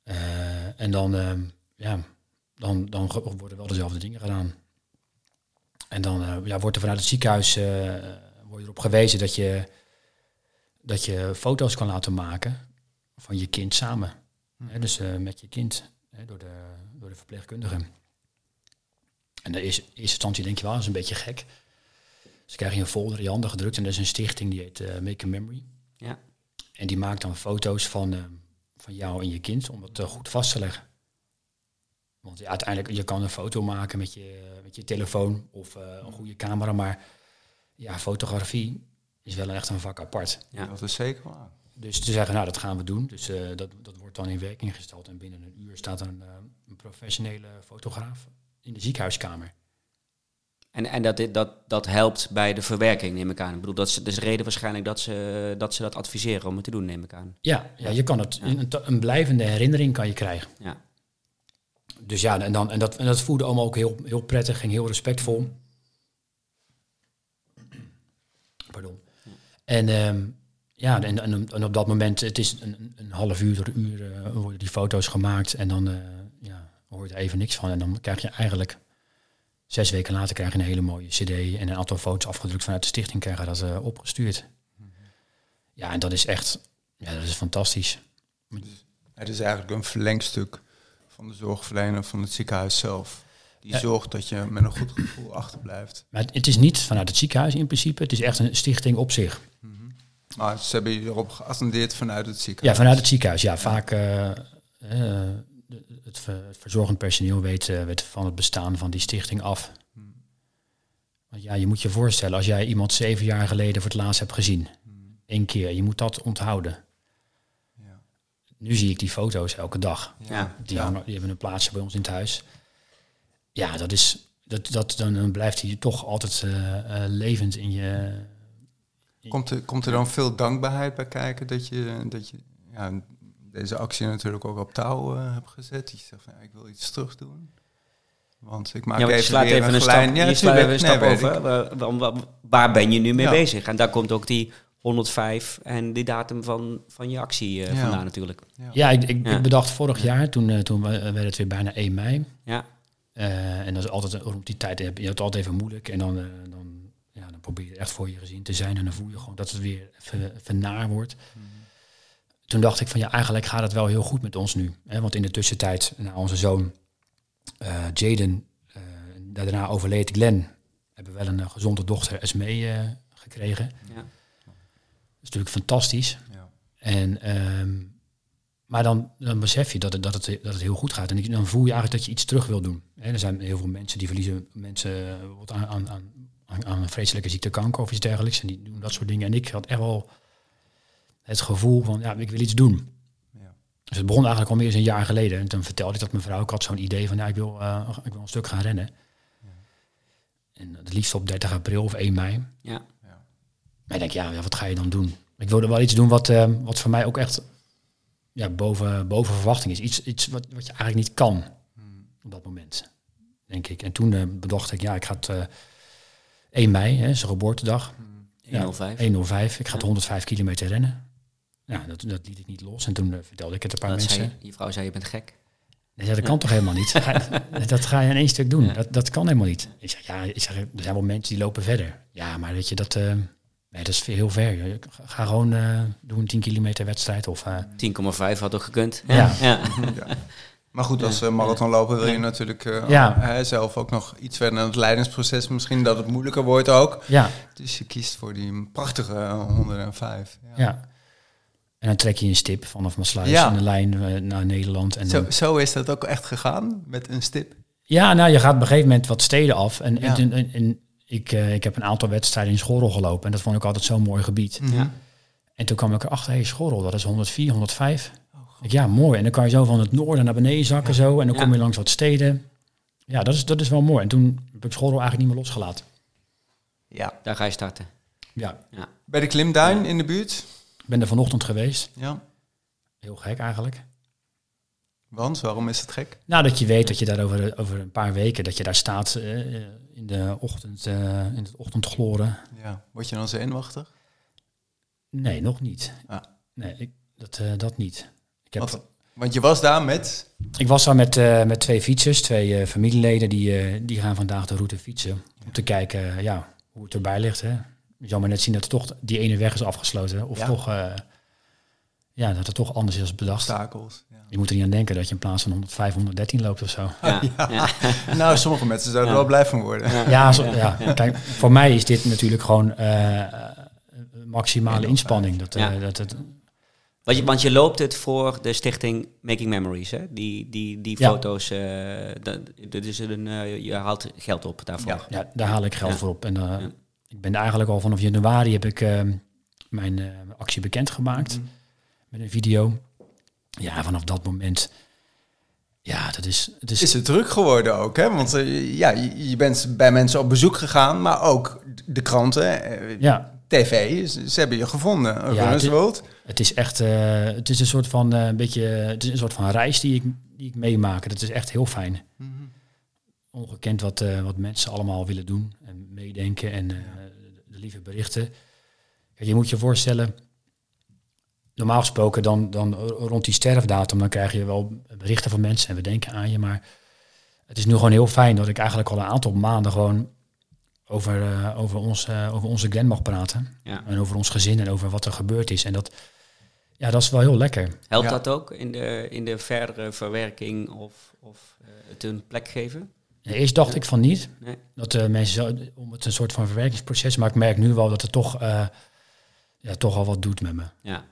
C: Uh, en dan, uh, ja, dan, dan worden wel dezelfde dingen gedaan. En dan uh, ja, wordt er vanuit het ziekenhuis wordt erop gewezen dat je, dat je foto's kan laten maken van je kind samen. Dus met je kind, door, de, door de verpleegkundige. En in eerste instantie denk je wel, dat is een beetje gek. Dus krijg je een folder in je handen gedrukt en er is een stichting die heet uh, Make a Memory. Ja. En die maakt dan foto's van, uh, van jou en je kind om het uh, goed vast te leggen. Want ja, uiteindelijk, je kan een foto maken met je, met je telefoon of uh, een goede camera, maar ja, fotografie is wel echt een vak apart.
B: Ja, dat is zeker waar.
C: Dus te zeggen, nou, dat gaan we doen. Dus uh, dat, dat wordt dan in werking gesteld. En binnen een uur staat er een, uh, een professionele fotograaf in de ziekenhuiskamer.
A: En, en dat, dat, dat helpt bij de verwerking, neem ik aan. Ik bedoel, dat is, dat is de reden waarschijnlijk dat ze, dat ze dat adviseren om het te doen, neem ik aan.
C: Ja, ja je kan het, een, een blijvende herinnering kan je krijgen.
A: Ja.
C: Dus ja, en, dan, en, dat, en dat voelde allemaal ook heel, heel prettig en heel respectvol. Pardon. En um, ja, en, en, op dat moment, het is een, een half uur, een uur uh, worden die foto's gemaakt en dan uh, ja, hoor je er even niks van. En dan krijg je eigenlijk, zes weken later krijg je een hele mooie cd en een aantal foto's afgedrukt vanuit de stichting krijgen dat uh, opgestuurd. Ja, en dat is echt, ja, dat is fantastisch.
B: Het is eigenlijk een verlengstuk van de zorgverlener van het ziekenhuis zelf. Die zorgt dat je met een goed gevoel achterblijft.
C: Maar het, het, is niet vanuit het ziekenhuis in principe, het is echt een stichting op zich.
B: Mm -hmm. Maar ze hebben je erop geattendeerd vanuit het ziekenhuis?
C: Ja, vanuit het ziekenhuis. Ja, vaak uh, uh, het, het, verzorgend personeel weet, uh, weet, van het bestaan van die stichting af. Want ja, je moet je voorstellen, als jij iemand zeven jaar geleden voor het laatst hebt gezien, hmm. één keer, je moet dat onthouden. Nu zie ik die foto's elke dag.
A: Ja.
C: Die, ja. Hangen, die hebben een plaatsje bij ons in het huis. Ja, dat is, dat, dat, dan, dan blijft hij toch altijd levend in je
B: Komt er, komt er dan veel dankbaarheid bij kijken dat je, dat je ja, deze actie natuurlijk ook op touw uh, hebt gezet? Je zegt van ja, ik wil iets terug doen. Want ik maak
A: ja,
B: even,
A: slaat even een,
B: lijn.
A: stap,
B: Ja,
A: je slaat even een stap
B: nee,
A: over. Waar, waar, waar, ben je nu mee
B: Ja.
A: bezig? En daar komt ook die 105 en die datum van, van je actie uh,
B: Ja.
A: vandaan natuurlijk.
C: Ja, ik, ik,
A: Ja.
C: ik bedacht vorig jaar, toen, uh, toen werd het weer bijna 1 mei.
A: Ja,
C: Uh, en dat is altijd rond die tijd, heb je het altijd even moeilijk. En dan, uh, dan, ja, dan probeer je echt voor je gezin te zijn. En dan voel je gewoon dat het weer even, even naar wordt. Toen dacht ik van ja, eigenlijk gaat het wel heel goed met ons nu. Hè? Want in de tussentijd, na onze zoon uh, Jaden, uh, daarna overleed Glenn, hebben we wel een gezonde dochter Esmee uh, gekregen.
A: ja.
C: Natuurlijk fantastisch.
B: Ja.
C: En, um, maar dan, dan besef je dat het, dat, het, dat het heel goed gaat. En dan voel je eigenlijk dat je iets terug wil doen. Hè, er zijn heel veel mensen die verliezen mensen aan, aan, aan, aan een vreselijke ziekte kanker of iets dergelijks. En die doen dat soort dingen. En ik had echt wel het gevoel van, ja, ik wil iets doen.
B: Ja.
C: Dus het begon eigenlijk al meer dan een jaar geleden. En toen vertelde ik dat mijn vrouw, ik had zo'n idee van, ja, ik wil, uh, ik wil een stuk gaan rennen. Ja. En het liefst op 30 april of 1 mei.
A: Ja.
C: Ik denk, ja, wat ga je dan doen? Ik wilde wel iets doen wat, uh, wat voor mij ook echt ja, boven, boven verwachting is. Iets, iets wat, wat je eigenlijk niet kan
B: Hmm.
C: op dat moment, denk ik. En toen uh, bedacht ik, ja, ik ga het 1 mei, hè, zijn geboortedag.
B: Hmm.
C: Ja,
A: 105.
C: 105. Ik ga het 105 kilometer rennen. Ja, dat, dat liet ik niet los. En toen uh, vertelde ik het een paar
A: Dat
C: mensen.
A: zei, die vrouw zei, je bent gek.
C: Nee, ja, dat kan toch helemaal niet? (laughs) Dat ga je in één stuk doen. Ja. Dat, dat kan helemaal niet. Ik zeg, ja, ik zeg, er zijn wel mensen die lopen verder. Ja, maar weet je, dat, uh, nee, dat is heel ver. Ga gewoon uh, doen een 10 kilometer wedstrijd. Of, uh,
A: 10,5 had ook gekund.
C: Ja.
A: ja.
B: ja. Maar goed, als uh, marathonloper wil je natuurlijk uh,
C: ja.
B: hè, zelf ook nog iets verder in het leidingsproces. Misschien dat het moeilijker wordt ook.
C: Ja.
B: Dus je kiest voor die prachtige 105.
C: Ja. ja. En dan trek je een stip vanaf Maasluis ja. in de lijn uh, naar Nederland. En
B: zo,
C: dan...
B: zo is dat ook echt gegaan, met een stip?
C: Ja, nou, je gaat op een gegeven moment wat steden af. En, ja. en, en, en ik, uh, ik heb een aantal wedstrijden in Schorrel gelopen. En dat vond ik altijd zo'n mooi gebied.
B: Mhm.
A: Ja.
C: En toen kwam ik erachter, hé, hey, Schorrel, dat is 104, 105. Oh, ik, ja, mooi. En dan kan je zo van het noorden naar beneden zakken
B: Ja.
C: zo. En dan
A: Ja.
C: kom je langs wat steden. Ja, dat is, dat is wel mooi. En toen heb ik Schorrel eigenlijk niet meer losgelaten.
B: Ja.
A: Daar ga je starten.
C: Ja.
A: Ja.
B: Bij de Klimduin in de buurt?
C: Ik ben er vanochtend geweest.
B: Ja.
C: Heel gek eigenlijk.
B: Want, waarom is het gek?
C: Nou, dat je weet dat je daar over, over een paar weken, dat je daar staat uh, in de ochtend, uh, in het ochtendgloren.
B: Ja. Word je dan zenuwachtig?
C: Nee, nog niet.
B: Ah.
C: Nee, ik, dat, uh, dat niet. Ik heb,
B: want, want, je was daar met?
C: Ik was daar met, met twee fietsers, twee familieleden, die, die gaan vandaag de route fietsen. Om te kijken ja, hoe het erbij ligt. Hè. Je zal maar net zien dat toch die ene weg is afgesloten. Of ja. toch, ja, dat het toch anders is als bedacht.
B: Obstakels.
C: Je moet er niet aan denken dat je in plaats van 105, 113 loopt of zo. (laughs)
B: Ja. ja. (laughs) nou, sommige mensen zouden er wel blij van worden.
C: Ja, zo, ja. Kijk, voor mij is dit natuurlijk gewoon uh, maximale inspanning. Dat, uh, dat, dat,
A: Want je, want je loopt het voor de stichting Making Memories, hè? Die, die, die
C: Ja.
A: foto's, eh, dat, dat is een, eh, je haalt geld op daarvoor.
C: Ja, daar haal ik geld
A: Ja.
C: voor op. En eh,
A: Ja.
C: ik ben eigenlijk al vanaf januari heb ik eh, mijn eh, actie bekendgemaakt met een video. Ja, vanaf dat moment. Ja, dat is. Het is,
B: Is het druk geworden ook, hè? Want eh, ja, je, je bent bij mensen op bezoek gegaan, maar ook de kranten, eh,
C: ja,
B: tv, ze, ze hebben je gevonden.
C: Ja, het-
B: World.
C: het is echt. eh, het is een soort van een beetje. Het is een soort van reis die ik, die ik meemaak. Dat is echt heel fijn. Ongekend wat, wat mensen allemaal willen doen en meedenken en de, de lieve berichten. Kijk, je moet je voorstellen. Normaal gesproken dan, dan rond die sterfdatum, dan krijg je wel berichten van mensen en we denken aan je. Maar het is nu gewoon heel fijn dat ik eigenlijk al een aantal maanden gewoon over, eh, over, ons, eh, over onze Glen mag praten.
A: Ja.
C: En over ons gezin en over wat er gebeurd is. En dat, ja, dat is wel heel lekker.
A: Helpt
B: Ja.
A: dat ook in de, in de verdere verwerking of, of eh, het een plek geven?
C: Eerst dacht ik van niet.
A: Nee.
C: Dat de mensen om het een soort van verwerkingsproces. Maar ik merk nu wel dat het toch, eh, ja, toch al wat doet met me.
A: Ja.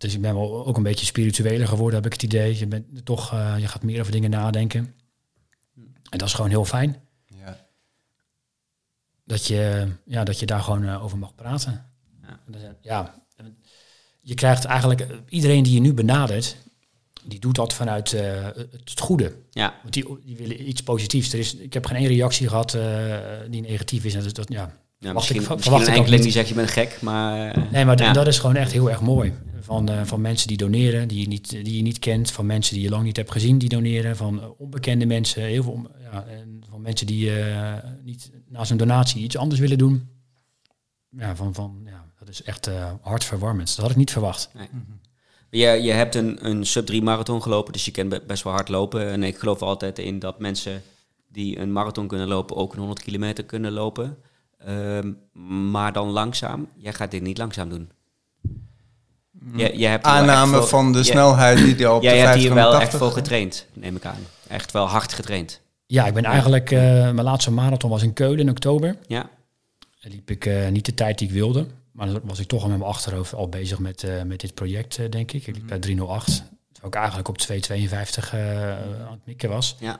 C: Dus ik ben wel ook een beetje spiritueler geworden, heb ik het idee. Je, bent toch, eh, je gaat meer over dingen nadenken. En dat is gewoon heel fijn.
B: Ja.
C: Dat je, ja, dat je daar gewoon eh, over mag praten.
A: Ja.
C: Ja, je krijgt eigenlijk... eh, iedereen die je nu benadert, die doet dat vanuit eh, het goede.
A: Ja.
C: Want die, die willen iets positiefs. Er is, ik heb geen één reactie gehad eh, die negatief is. En dat, dat, ja.
A: Ja, misschien
C: ik-
A: misschien een enkeling
C: niet.
A: die zegt je bent gek, maar... eh,
C: Nee, maar
A: ja.
C: dat is gewoon echt heel erg mooi. Van, eh, van mensen die doneren, die je, niet, die je niet kent. Van mensen die je lang niet hebt gezien, die doneren. Van eh, onbekende mensen. Heel veel, ja, en van mensen die eh, niet naast een donatie iets anders willen doen. Ja, van, van, ja dat is echt eh hartverwarmend. Dat had ik niet verwacht.
A: Je, je hebt een, een sub 3 marathon gelopen, dus je kent be- best wel hard lopen. En ik geloof altijd in dat mensen die een marathon kunnen lopen, ook een 100 kilometer kunnen lopen. Ehm, maar dan langzaam. Jij gaat dit niet langzaam doen. Je, je hebt
B: Aanname
A: voor-
B: van de
A: je-
B: snelheid die die op
A: Jij
B: de
A: hebt hier wel
B: 580
A: echt voor getraind, neem ik aan. Echt wel hard getraind.
C: Ja, ik ben eigenlijk... eh, mijn laatste marathon was in Keulen in oktober.
A: Ja,
C: Dan liep ik eh, niet de tijd die ik wilde. Maar dan was ik toch al met mijn achterhoofd al bezig met, eh, met dit project, eh, denk ik. Ik liep bij 308. Terwijl ik eigenlijk op 252 eh aan het mikken was.
A: ja.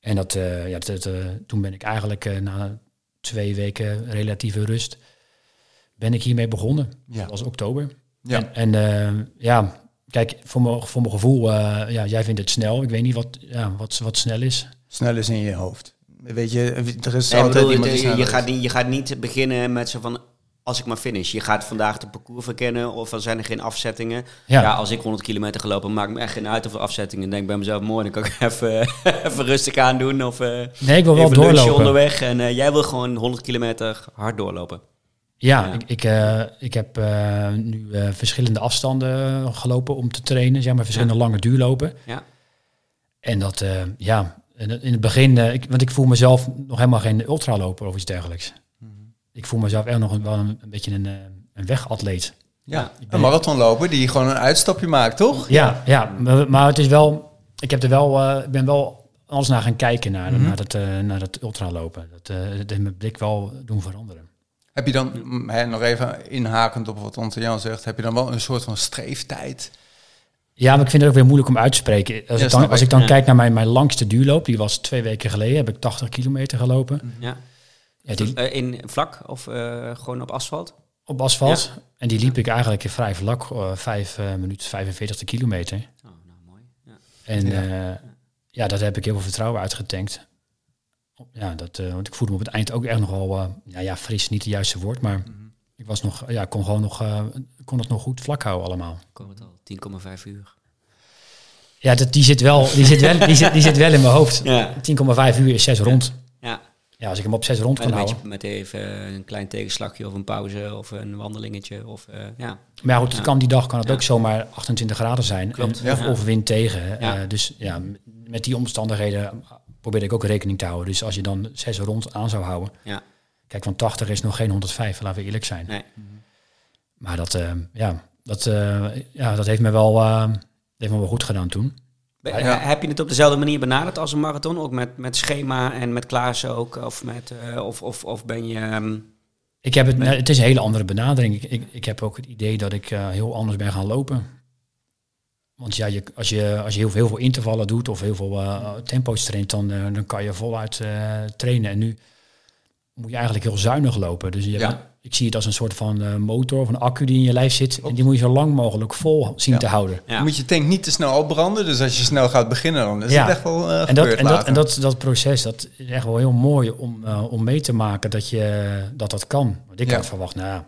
C: En dat, eh, ja, dat, toen ben ik eigenlijk na twee weken relatieve rust... ben ik hiermee begonnen.
B: Ja.
C: Dat was oktober.
B: Ja.
C: En, en eh, ja, kijk, voor mijn, voor mijn gevoel... eh, ja, jij vindt het snel. Ik weet niet wat, ja, wat, wat snel is.
B: Snel is in je hoofd. Weet je, er is
A: Nee,
B: altijd
A: bedoel,
B: iemand
A: je,
B: sneller
A: gaat niet, je gaat niet beginnen met zo van... Als ik maar finish. Je gaat vandaag de parcours verkennen of er zijn er geen afzettingen.
C: Ja.
A: Ja, als ik 100 kilometer gelopen, maakt me echt geen uit of er afzettingen. Denk bij mezelf, mooi, dan kan ik (laughs) even, even rustig aan doen. Of eh
C: Nee, ik wil wel doorlopen.
A: onderweg. En eh, jij wil gewoon 100 kilometer hard doorlopen.
C: Ja,
A: Ja.
C: ik, ik, eh, ik heb nu verschillende afstanden gelopen om te trainen, zeg maar verschillende lange duurlopen.
A: Ja,
C: En dat, ja, in het begin, ik, want ik voel mezelf nog helemaal geen ultraloper of iets dergelijks. Ik voel mezelf echt nog een, wel een, een beetje een, eh, een wegatleet.
B: Ja, een marathonloper die gewoon een uitstapje maakt, toch?
C: Ja, ja, maar, maar het is wel, ik heb er wel, eh, ik ben wel alles naar gaan kijken naar, naar, dat, eh, naar dat ultralopen. Dat, eh, dat heeft mijn blik wel doen veranderen.
B: Heb je dan, hè, nog even inhakend op wat Ante Jan zegt, heb je dan wel een soort van streeftijd?
C: Ja, maar ik vind het ook weer moeilijk om uit te spreken. Als,
B: Ja,
C: ik dan, als
B: ik.
C: ik dan
A: Ja.
C: kijk naar mijn, mijn langste duurloop, die was twee weken geleden, heb ik 80 kilometer gelopen.
A: ja.
C: Ja, die,
A: Eh, in vlak of eh, gewoon op asfalt?
C: op asfalt. En die liep ik eigenlijk in vrij vlak, eh 5 minuten 45 kilometer.
A: Oh, nou mooi. Ja.
C: En
B: Ja.
C: ja. ja, daar heb ik heel veel vertrouwen uitgetankt. Ja, dat, eh, want ik voelde me op het eind ook echt nogal, eh ja, ja, fris, niet het juiste woord, maar ik was nog, ja, ik kon gewoon nog, eh, kon het nog goed vlak houden allemaal.
A: Hoor het al, 10,5 uur.
C: Ja, dat, die, zit wel, die, zit wel, die, zit, die zit wel in mijn hoofd.
A: Ja,
C: 10,5 uur is 6 rond.
A: Ja.
C: Als ik hem op 6 rond kan houden.
A: met even een klein tegenslagje of een pauze of een wandelingetje. Of, eh, ja.
C: Maar ja, goed, het kan die dag kan het
A: Ja.
C: ook zomaar 28 graden zijn.
A: Klopt,
C: En- of,
A: ja.
C: of wind tegen. Eh, dus ja, met die omstandigheden probeer ik ook rekening te houden. Dus als je dan 6 rond aan zou houden.
A: Ja.
C: Kijk, van 80 is nog geen 105, laten we eerlijk zijn.
A: Nee.
C: Maar dat, eh, ja, dat, ja, dat heeft me wel, heeft me wel goed gedaan toen.
B: Ja.
A: Heb je het op dezelfde manier benaderd als een marathon? Ook met, met schema en met Klaassen ook? Of, met, eh, of, of, of ben je... ehm,
C: Ik heb het, nou, het is een hele andere benadering. Ik, ik, ik heb ook het idee dat ik eh, heel anders ben gaan lopen. Want ja, je, als, je, als je heel, veel, heel veel intervallen doet of heel veel uh, tempo's traint, dan, dan kan je voluit trainen. En nu moet je eigenlijk heel zuinig lopen. Dus je
B: Ja.
C: Ik zie het als een soort van eh, motor of een accu die in je lijf zit. En die moet je zo lang mogelijk vol zien
B: Ja.
C: te houden.
A: Ja.
B: Dan moet je tank niet te snel opbranden. Dus als je snel gaat beginnen, dan is
C: Ja.
B: het echt wel eh
C: En, dat,
B: gebeurd
C: en, dat, en dat, dat proces, dat is echt wel heel mooi om, eh, om mee te maken dat je, dat, dat kan. Want ik
B: Ja.
C: had verwacht, nou ja,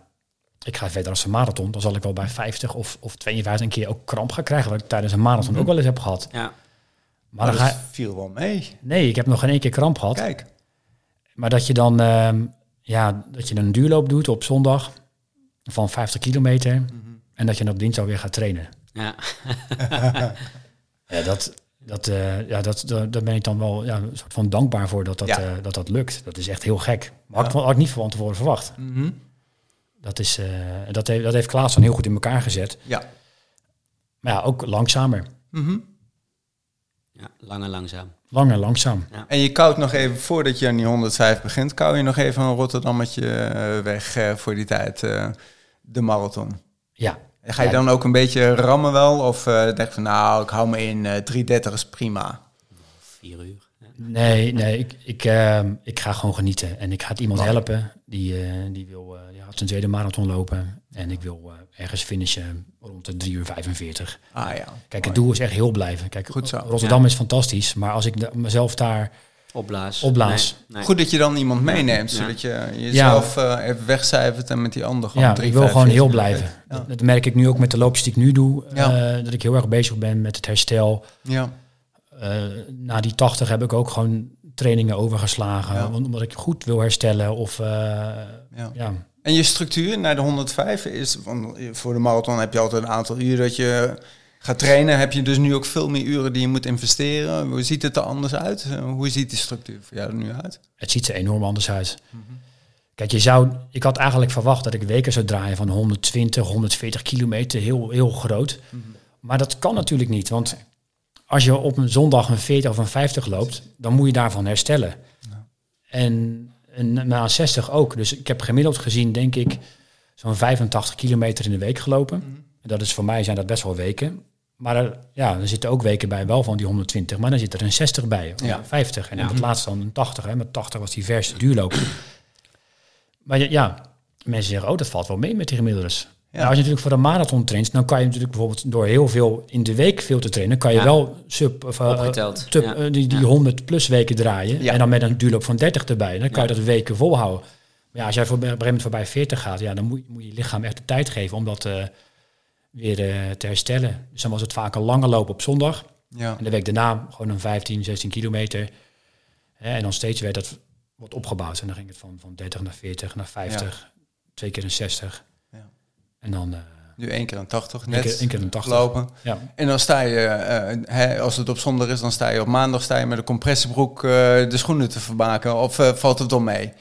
C: ik ga verder als een marathon. Dan zal ik wel bij 50 of, of 52 een keer ook kramp gaan krijgen. Wat ik tijdens een marathon ook wel eens heb gehad.
A: Ja.
C: Maar
B: maar
C: dan
B: dat
C: ga,
B: viel wel mee.
C: nee, ik heb nog geen één keer kramp gehad.
B: Kijk.
C: Maar dat je dan ehm, ja, dat je een duurloop doet op zondag van 50 kilometer.
B: Mhm.
C: En dat je dan op dinsdag weer gaat trainen.
A: Ja. (laughs)
C: Ja, dat, dat, eh, ja, dat, dat, daar ben ik dan wel ja, een soort van dankbaar voor dat dat,
B: Ja.
C: eh, dat, dat lukt. Dat is echt heel gek. Maar had,
B: Ja.
C: ik, had ik niet van tevoren verwacht.
B: Mhm.
C: Dat, is, eh, dat, heeft, dat heeft Klaas dan heel goed in elkaar gezet.
B: Ja.
C: Maar ja, ook langzamer.
B: Mhm.
A: ja, lang en langzaam.
C: Lang en langzaam.
B: En je koudt nog even, voordat je aan die 105 begint, kou je nog even een Rotterdammetje eh, weg eh, voor die tijd, eh, de marathon.
C: Ja.
B: En Ga je
C: Ja.
B: dan ook een beetje rammen wel? Of eh denk je van, nou, ik hou me in, eh 330 is prima.
A: Vier uur. Ja.
C: Nee, nee ik, ik, ehm, ik ga gewoon genieten. En ik ga het iemand helpen die, eh, die wil eh, die gaat zijn tweede marathon lopen. En ik wil ergens finishen rond de 3 uur 45.
B: Ah ja.
C: Kijk,
B: Mooi.
C: het doel is echt heel blijven. Kijk,
B: Goed zo.
C: Rotterdam is fantastisch. Maar als ik de- mezelf daar
A: Opblaas.
C: Opblaas.
A: Nee, nee.
B: Goed dat je dan iemand meeneemt,
A: Ja.
B: zodat je jezelf eh, even wegcijfert en met die ander gewoon
C: Ja, ik wil gewoon
B: 3,45
C: heel blijven.
B: Ja.
C: Dat, dat merk ik nu ook met de loopjes die ik nu doe.
B: Ja.
C: eh, dat ik heel erg bezig ben met het herstel.
B: Ja.
C: Eh, na die 80 heb ik ook gewoon trainingen overgeslagen. Omdat ik goed wil herstellen. Of eh,
B: Ja.
C: Ja.
B: En je structuur naar de 105 is, want voor de marathon heb je altijd een aantal uren dat je gaat trainen. Heb je dus nu ook veel meer uren die je moet investeren. Hoe ziet het er anders uit? Hoe ziet die structuur voor jou er nu uit?
C: het ziet er enorm anders uit. Kijk, je zou, ik had eigenlijk verwacht dat ik weken zou draaien van 120, 140 kilometer, heel, heel groot. Maar dat kan natuurlijk niet, want als je op een zondag een 40 of een 50 loopt, dan moet je daarvan herstellen. En, en na 60 ook. Dus ik heb gemiddeld gezien, denk ik, zo'n 85 kilometer in de week gelopen. En dat is voor mij zijn dat best wel weken. Maar er, ja, er zitten ook weken bij, wel van die 120, maar dan zit er een 60 bij, of
B: Ja.
C: een 50. En
A: Ja.
C: het laatste dan een 80. Hè. Met 80 was die vers duurloop. maar ja, ja, mensen zeggen, oh, dat valt wel mee met die gemiddeldes.
B: Ja.
C: Nou, als je natuurlijk voor een marathon traint, dan kan je natuurlijk bijvoorbeeld door heel veel in de week veel te trainen, kan je
A: Ja.
C: wel sub, of,
A: Opgeteld,
C: tub-
A: ja.
C: eh, die, die
A: Ja.
C: 100 plus weken draaien. En dan met een duurloop van 30 erbij. Dan kan je dat weken volhouden. Maar ja, als jij voor, op een gegeven moment voorbij 40 gaat, ja, dan moet, moet je lichaam echt de tijd geven om dat eh, weer te herstellen. Dus dan was het vaak een lange loop op zondag.
B: Ja.
C: En de week daarna gewoon een 15, 16 kilometer. En dan steeds werd dat wat opgebouwd. En dan ging het van, van 30 naar 40, naar 50, twee keer een 60. En dan eh
B: Nu één keer een 80
C: één
B: net
C: keer, één keer een 80.
B: lopen.
C: Ja.
B: En dan sta je, eh, hè, als het op zondag is, dan sta je op maandag sta je met een compressiebroek eh, de schoenen te vermaken. Of valt het dan mee?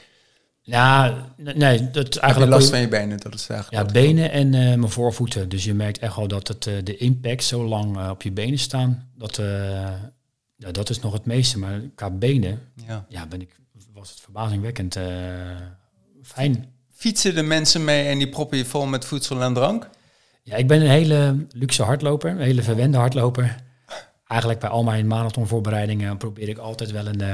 C: ja, nee, dat
B: Heb je
C: eigenlijk...
B: last van je benen? Dat is eigenlijk
C: Ja, benen en mijn voorvoeten. Dus je merkt echt wel dat het, de impact zo lang op je benen staan. Dat, ja, dat is nog het meeste. Maar qua benen,
B: Ja.
C: ja, ben ik, was het verbazingwekkend fijn.
B: Fietsen de mensen mee en die proppen je vol met voedsel en drank?
C: Ja, ik ben een hele luxe hardloper, een hele verwende hardloper. Eigenlijk bij al mijn marathonvoorbereidingen probeer ik altijd wel een, eh,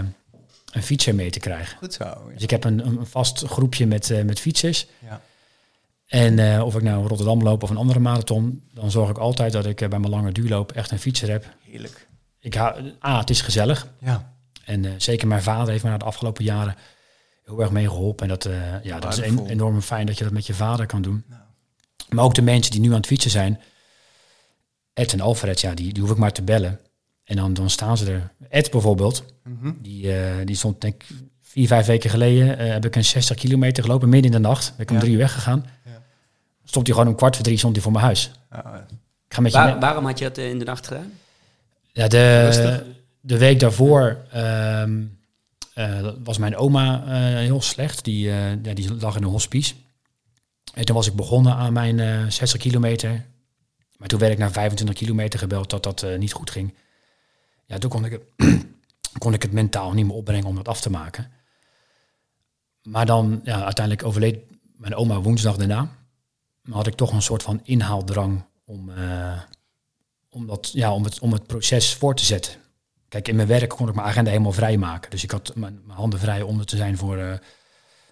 C: een fietser mee te krijgen.
B: Goed zo.
C: Dus ik heb een, een vast groepje met, eh, met fietsers.
B: Ja.
C: En eh, of ik nou Rotterdam loop of een andere marathon, dan zorg ik altijd dat ik bij mijn lange duurloop echt een fietser heb.
B: Heerlijk.
C: Ik hou, A, het is gezellig.
B: Ja.
C: En zeker mijn vader heeft me na de afgelopen jaren heel erg mee geholpen. En dat, eh, ja, dat is en- enorm fijn dat je dat met je vader kan doen.
B: Nou.
C: Maar ook de mensen die nu aan het fietsen zijn. Ed en Alfred, ja, die, die hoef ik maar te bellen. En dan, dan staan ze er. Ed bijvoorbeeld,
B: Mhm.
C: die, eh, die stond denk ik vier, vijf weken geleden. eh, heb ik een 60 kilometer gelopen, midden in de nacht. Ben ik om
B: Ja.
C: drie uur weggegaan.
B: Ja.
C: Stond hij gewoon om kwart voor drie stond hij voor mijn huis.
B: Ja,
C: Ik ga met je
A: Waar- waarom had je dat eh, in de nacht gedaan?
C: Ja, de,
B: Rustig.
C: de week daarvoor ehm, eh, was mijn oma eh, heel slecht. Die, eh, ja, die lag in een hospice. En toen was ik begonnen aan mijn eh 60 kilometer. Maar toen werd ik na 25 kilometer gebeld dat dat niet goed ging. Ja, toen kon ik, het, (clears throat) kon ik het mentaal niet meer opbrengen om dat af te maken. Maar dan, ja, uiteindelijk overleed mijn oma woensdag daarna. Maar had ik toch een soort van inhaaldrang om, om, dat, ja, om, het, om het proces voor te zetten. Kijk, in mijn werk kon ik mijn agenda helemaal vrij maken. Dus ik had mijn, mijn handen vrij om er te zijn voor uh,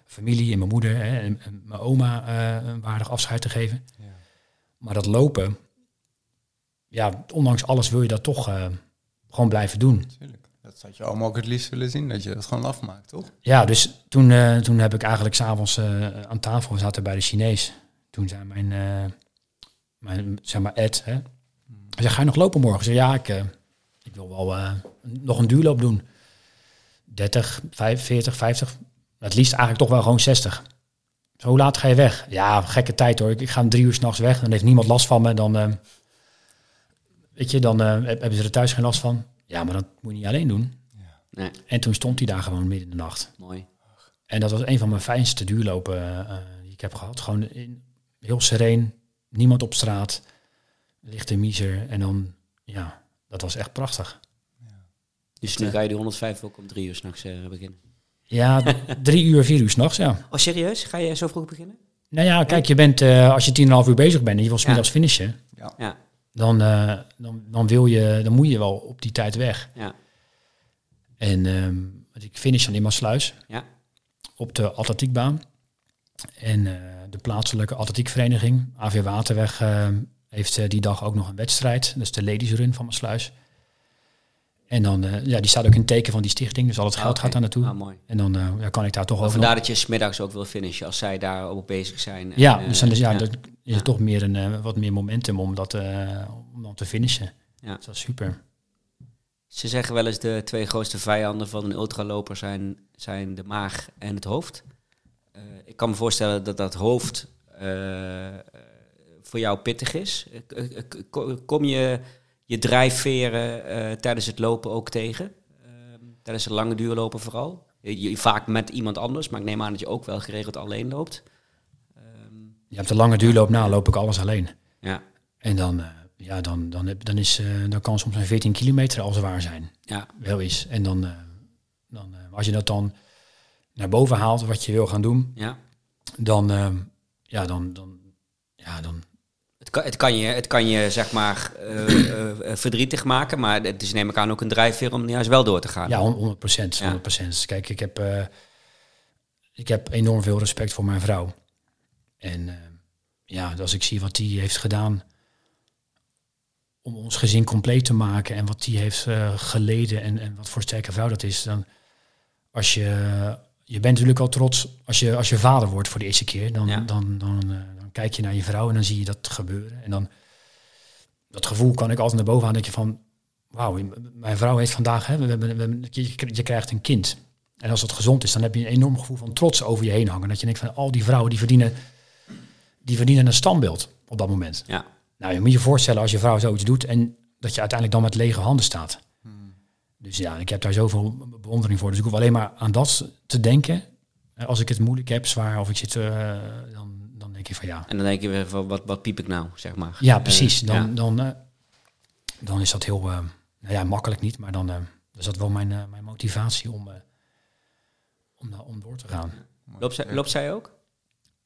C: familie en mijn moeder hè, en, en, mijn oma uh, een waardig afscheid te geven. Ja. Maar dat lopen, ja, ondanks alles wil je dat toch uh, gewoon blijven doen.
B: Tuurlijk. Dat zou je allemaal ook het liefst willen zien, dat je dat gewoon afmaakt, toch?
C: Ja, dus toen, toen heb ik eigenlijk s'avonds aan tafel gezeten bij de Chinees. Toen zei mijn, mijn zeg maar Ed, hè, hij zei, ga je nog lopen morgen? Ik zei, ja, ik, ik wil wel nog een duurloop doen. 30, 45, 50. Het liefst eigenlijk toch wel gewoon 60. Zo hoe laat ga je weg? Ja, gekke tijd hoor. Ik, ik ga om drie uur s'nachts weg. Dan heeft niemand last van me. Dan, uh, weet je, dan uh, hebben ze er thuis geen last van. Ja, maar dat moet je niet alleen doen. Ja. Nee. En toen stond hij daar gewoon midden in de nacht.
A: Mooi.
C: En dat was een van mijn fijnste duurlopen uh, die ik heb gehad. Gewoon in, heel sereen, niemand op straat, lichte miser. En dan, ja, dat was echt prachtig.
A: Dus nu ga je die 105 ook om drie uur s'nachts uh, beginnen?
C: Ja, (laughs) drie uur, vier uur s'nachts, ja.
A: Oh, serieus? Ga je zo vroeg beginnen?
C: Nou ja, kijk, je bent, uh, als je tien en half uur bezig bent en je wil smiddags ja. finishen, ja. ja. Dan, uh, dan, dan, wil je, dan moet je wel op die tijd weg. Ja. En um, ik finish dan in Maasluis, ja. op de atletiekbaan. En uh, de plaatselijke atletiekvereniging, AV Waterweg, heeft die dag ook nog een wedstrijd. Dat is de Ladies Run van Maasluis. En dan, uh, ja, die staat ook in het teken van die stichting, dus al het geld okay. gaat daar naartoe. Ah, mooi. En dan uh, ja, kan ik daar toch over.
A: Vandaar dat je smiddags ook wil finishen als zij daar ook bezig zijn.
C: Ja, dus dan is, ja, ja. Dat is ja. toch meer een, wat meer momentum om dat om dan te finishen. Ja. Dat is super.
A: Ze zeggen wel eens de twee grootste vijanden van een ultraloper zijn, zijn de maag en het hoofd. ik kan me voorstellen dat dat hoofd voor jou pittig is. Kom je je drijfveren uh, tijdens het lopen ook tegen? Uh, tijdens het lange duurlopen vooral? Je, je, vaak met iemand anders, maar ik neem aan dat je ook wel geregeld alleen loopt.
C: Um, ja, op de lange duurloop na loop ik alles alleen. Ja. En dan, uh, ja, dan, dan, heb, dan, is, dan kan soms een 14 kilometer al zwaar zijn. Ja. Wel is. En dan, dan als je dat dan naar boven haalt, wat je wil gaan doen, ja. dan, ja, dan, dan, ja, dan,
A: het kan, het kan, je, het kan je zeg maar uh, uh, verdrietig maken, maar het is neem ik aan ook een drijfveer om juist wel door te gaan.
C: Ja, 100 procent. 100 procent. Kijk, ik heb, uh, ik heb enorm veel respect voor mijn vrouw. En ja, als ik zie wat die heeft gedaan om ons gezin compleet te maken en wat die heeft geleden en, en wat voor sterke vrouw dat is, dan als je, je bent natuurlijk al trots als je, als je vader wordt voor de eerste keer, dan, ja. dan, dan kijk je naar je vrouw en dan zie je dat gebeuren. En dan, dat gevoel kan ik altijd naar boven aan. Dat je van, wauw, mijn vrouw heeft vandaag, hè, we hebben, we hebben, je, je krijgt een kind. En als dat gezond is, dan heb je een enorm gevoel van trots over je heen hangen. Dat je denkt van, al die vrouwen die verdienen, die verdienen een standbeeld op dat moment. Ja. Nou, je moet je voorstellen als je vrouw zoiets doet en dat je uiteindelijk dan met lege handen staat. Hmm. Dus ja, ik heb daar zoveel bewondering voor. Dus ik hoef alleen maar aan dat te denken. Als ik het moeilijk heb, zwaar, of ik zit, uh, dan, denk je van ja.
A: En dan denk je weer van wat, wat piep ik nou, zeg maar.
C: Ja, precies. Dan, ja. dan, uh, dan is dat heel, uh, nou ja, makkelijk niet, maar dan uh, is dat wel mijn, mijn motivatie om, om, om door te gaan.
A: Loopt zij, loopt zij ook?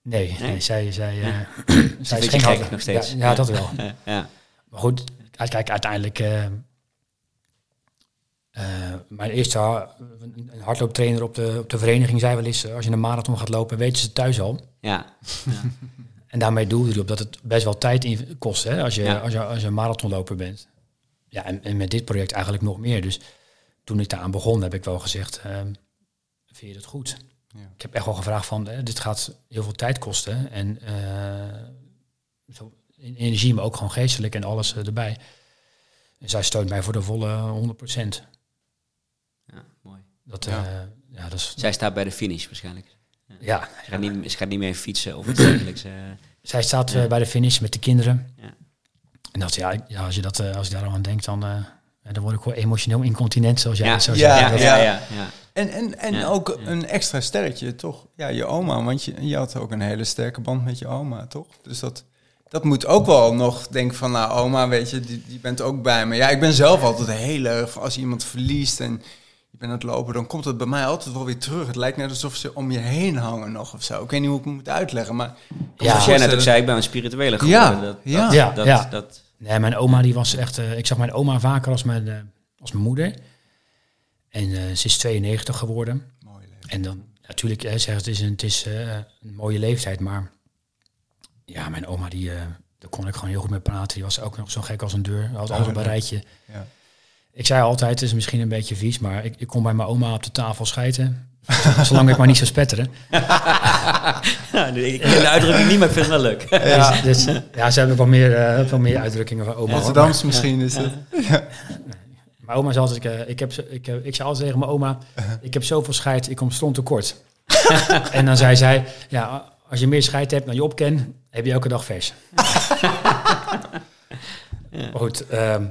C: Nee, nee? nee zij, zij,
A: ja. zij is geen gek nog steeds.
C: Ja, ja, dat wel. (laughs) ja. Maar goed, kijk, uiteindelijk uh, mijn eerste een hardlooptrainer op de, op de vereniging zei wel eens, als je een marathon gaat lopen, weten ze thuis al. Ja. ja. (laughs) en daarmee doelde hij op dat het best wel tijd in kost hè, als, je, ja. als, je, als je een marathonloper bent. Ja, en, en, met dit project eigenlijk nog meer. Dus toen ik daaraan begon, heb ik wel gezegd, uh, vind je het goed? Ja. Ik heb echt wel gevraagd van, hè, dit gaat heel veel tijd kosten. En uh, zo, in energie, maar ook gewoon geestelijk en alles erbij. En zij steunt mij voor de volle 100%. Dat, ja. Uh, ja, dat is,
A: Zij staat bij de finish waarschijnlijk.
C: Ja. ja.
A: Ze, gaat niet, ze gaat niet meer fietsen of iets dergelijks. Uh.
C: Zij staat uh, bij de finish met de kinderen. Ja. En dat, ja, ja, als, je dat, als je daar aan denkt, dan, dan word ik wel emotioneel incontinent, zoals jij
B: ja.
C: zo
B: ja,
C: zegt.
B: Ja, ja, ja. En, en, en ook een extra sterretje, toch? Ja, je oma, want je, je had ook een hele sterke band met je oma, toch? Dus dat dat moet ook wel nog denk van, nou oma, weet je, die, die bent ook bij me. Ja, ik ben zelf altijd heel erg, als iemand verliest en je bent aan het lopen, dan komt het bij mij altijd wel weer terug. Het lijkt net alsof ze om je heen hangen nog of zo. Ik weet niet hoe ik het moet uitleggen, maar...
A: Ja, als jij net ook zei, ik ben een spirituele geworden.
B: Ja,
A: dat,
B: ja.
A: Dat,
C: ja,
A: dat,
C: ja.
A: Dat,
C: Nee, mijn oma die was echt... eh, ik zag mijn oma vaker als mijn, eh, als mijn moeder. En eh, ze is 92 geworden.
B: Mooi leven.
C: En dan natuurlijk, hè, zegt het is, een, het is een mooie leeftijd, maar ja, mijn oma, die, daar kon ik gewoon heel goed mee praten. Die was ook nog zo gek als een deur. Had alles op een rijtje.
B: Ja.
C: Ik zei altijd, het is misschien een beetje vies, maar ik, ik kon bij mijn oma op de tafel schijten. (laughs) Zolang ik maar niet zou spetteren. (laughs)
A: Ja, ik ken de uitdrukking niet, maar ik vind het wel leuk.
C: Ja, dus, dus, ja ze hebben wel meer, eh, wel meer uitdrukkingen van oma.
B: Amsterdams misschien is het. (laughs)
C: Mijn oma zei altijd, ik, eh, ik, heb, zo- ik, eh, ik zei altijd tegen mijn oma, ik heb zoveel scheid, ik kom stond tekort. en dan zei zij, ja, als je meer scheid hebt dan je opken, heb je elke dag vers. Maar Goed, ehm,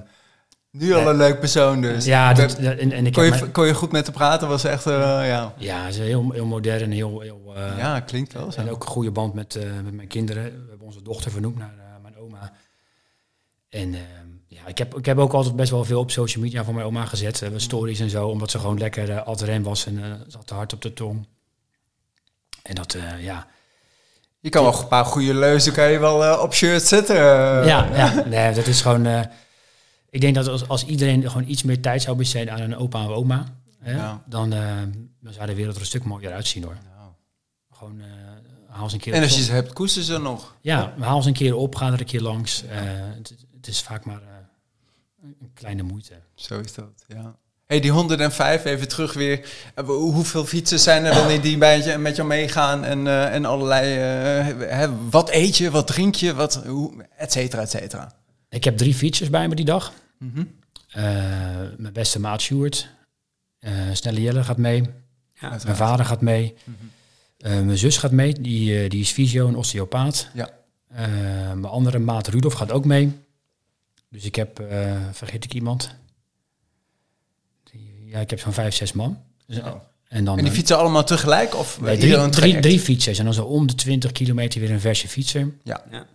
B: Nu al een leuk persoon dus.
C: ja, dat, en, en ik
B: kon, je,
C: mijn-
B: kon je goed met te praten? Was echt, eh, ja.
C: ja, ze is heel, heel modern, heel, heel eh,
B: ja, klinkt wel zo.
C: En ook een goede band met, eh, met mijn kinderen. We hebben onze dochter vernoemd naar mijn oma. En ehm, ja, ik heb, ik heb ook altijd best wel veel op social media voor mijn oma gezet. stories en zo, omdat ze gewoon lekker ad rem was en ze had hard op de tong. En dat, ja.
B: Je kan wel een paar goede leuzen kan je wel op shirt zetten.
C: ja, ja, nee, dat is gewoon... ik denk dat als, als iedereen gewoon iets meer tijd zou besteden aan een opa en oma... Hè,
B: Ja.
C: dan, eh, dan zou de wereld er een stuk mooier uitzien hoor. Gewoon, eh haal eens een keer
B: En
C: op
B: als je ze hebt, koester ze nog.
C: Ja, haal eens een keer op, ga er een keer langs. Eh, het, het is vaak maar een kleine moeite.
B: Zo is dat, ja. hey, die 105, even terug weer. Hoe- Hoeveel fietsen zijn er dan die bij je, met jou meegaan? En, en allerlei... hè, wat eet je, wat drink je, wat, hoe, et cetera, et cetera.
C: Ik heb drie fietsers bij me die dag.
B: Mhm.
C: Eh, mijn beste maat Sjoerd. Eh, Snelle Jelle gaat mee.
A: Ja.
C: Mijn vader gaat mee. Eh, mijn zus gaat mee. Die, die is fysio en osteopaat.
B: Ja.
C: Eh, mijn andere maat Rudolf gaat ook mee. Dus ik heb... eh, vergeet ik iemand? Die- ja, ik heb zo'n vijf, zes man. Dus, en, dan,
B: En die fietsen allemaal tegelijk? Of
C: Nee, drie,
B: een
C: drie,
B: traject?
C: drie fietsers en dan zo om de 20 kilometer weer een verse fietser.
B: Ja.
A: Ja.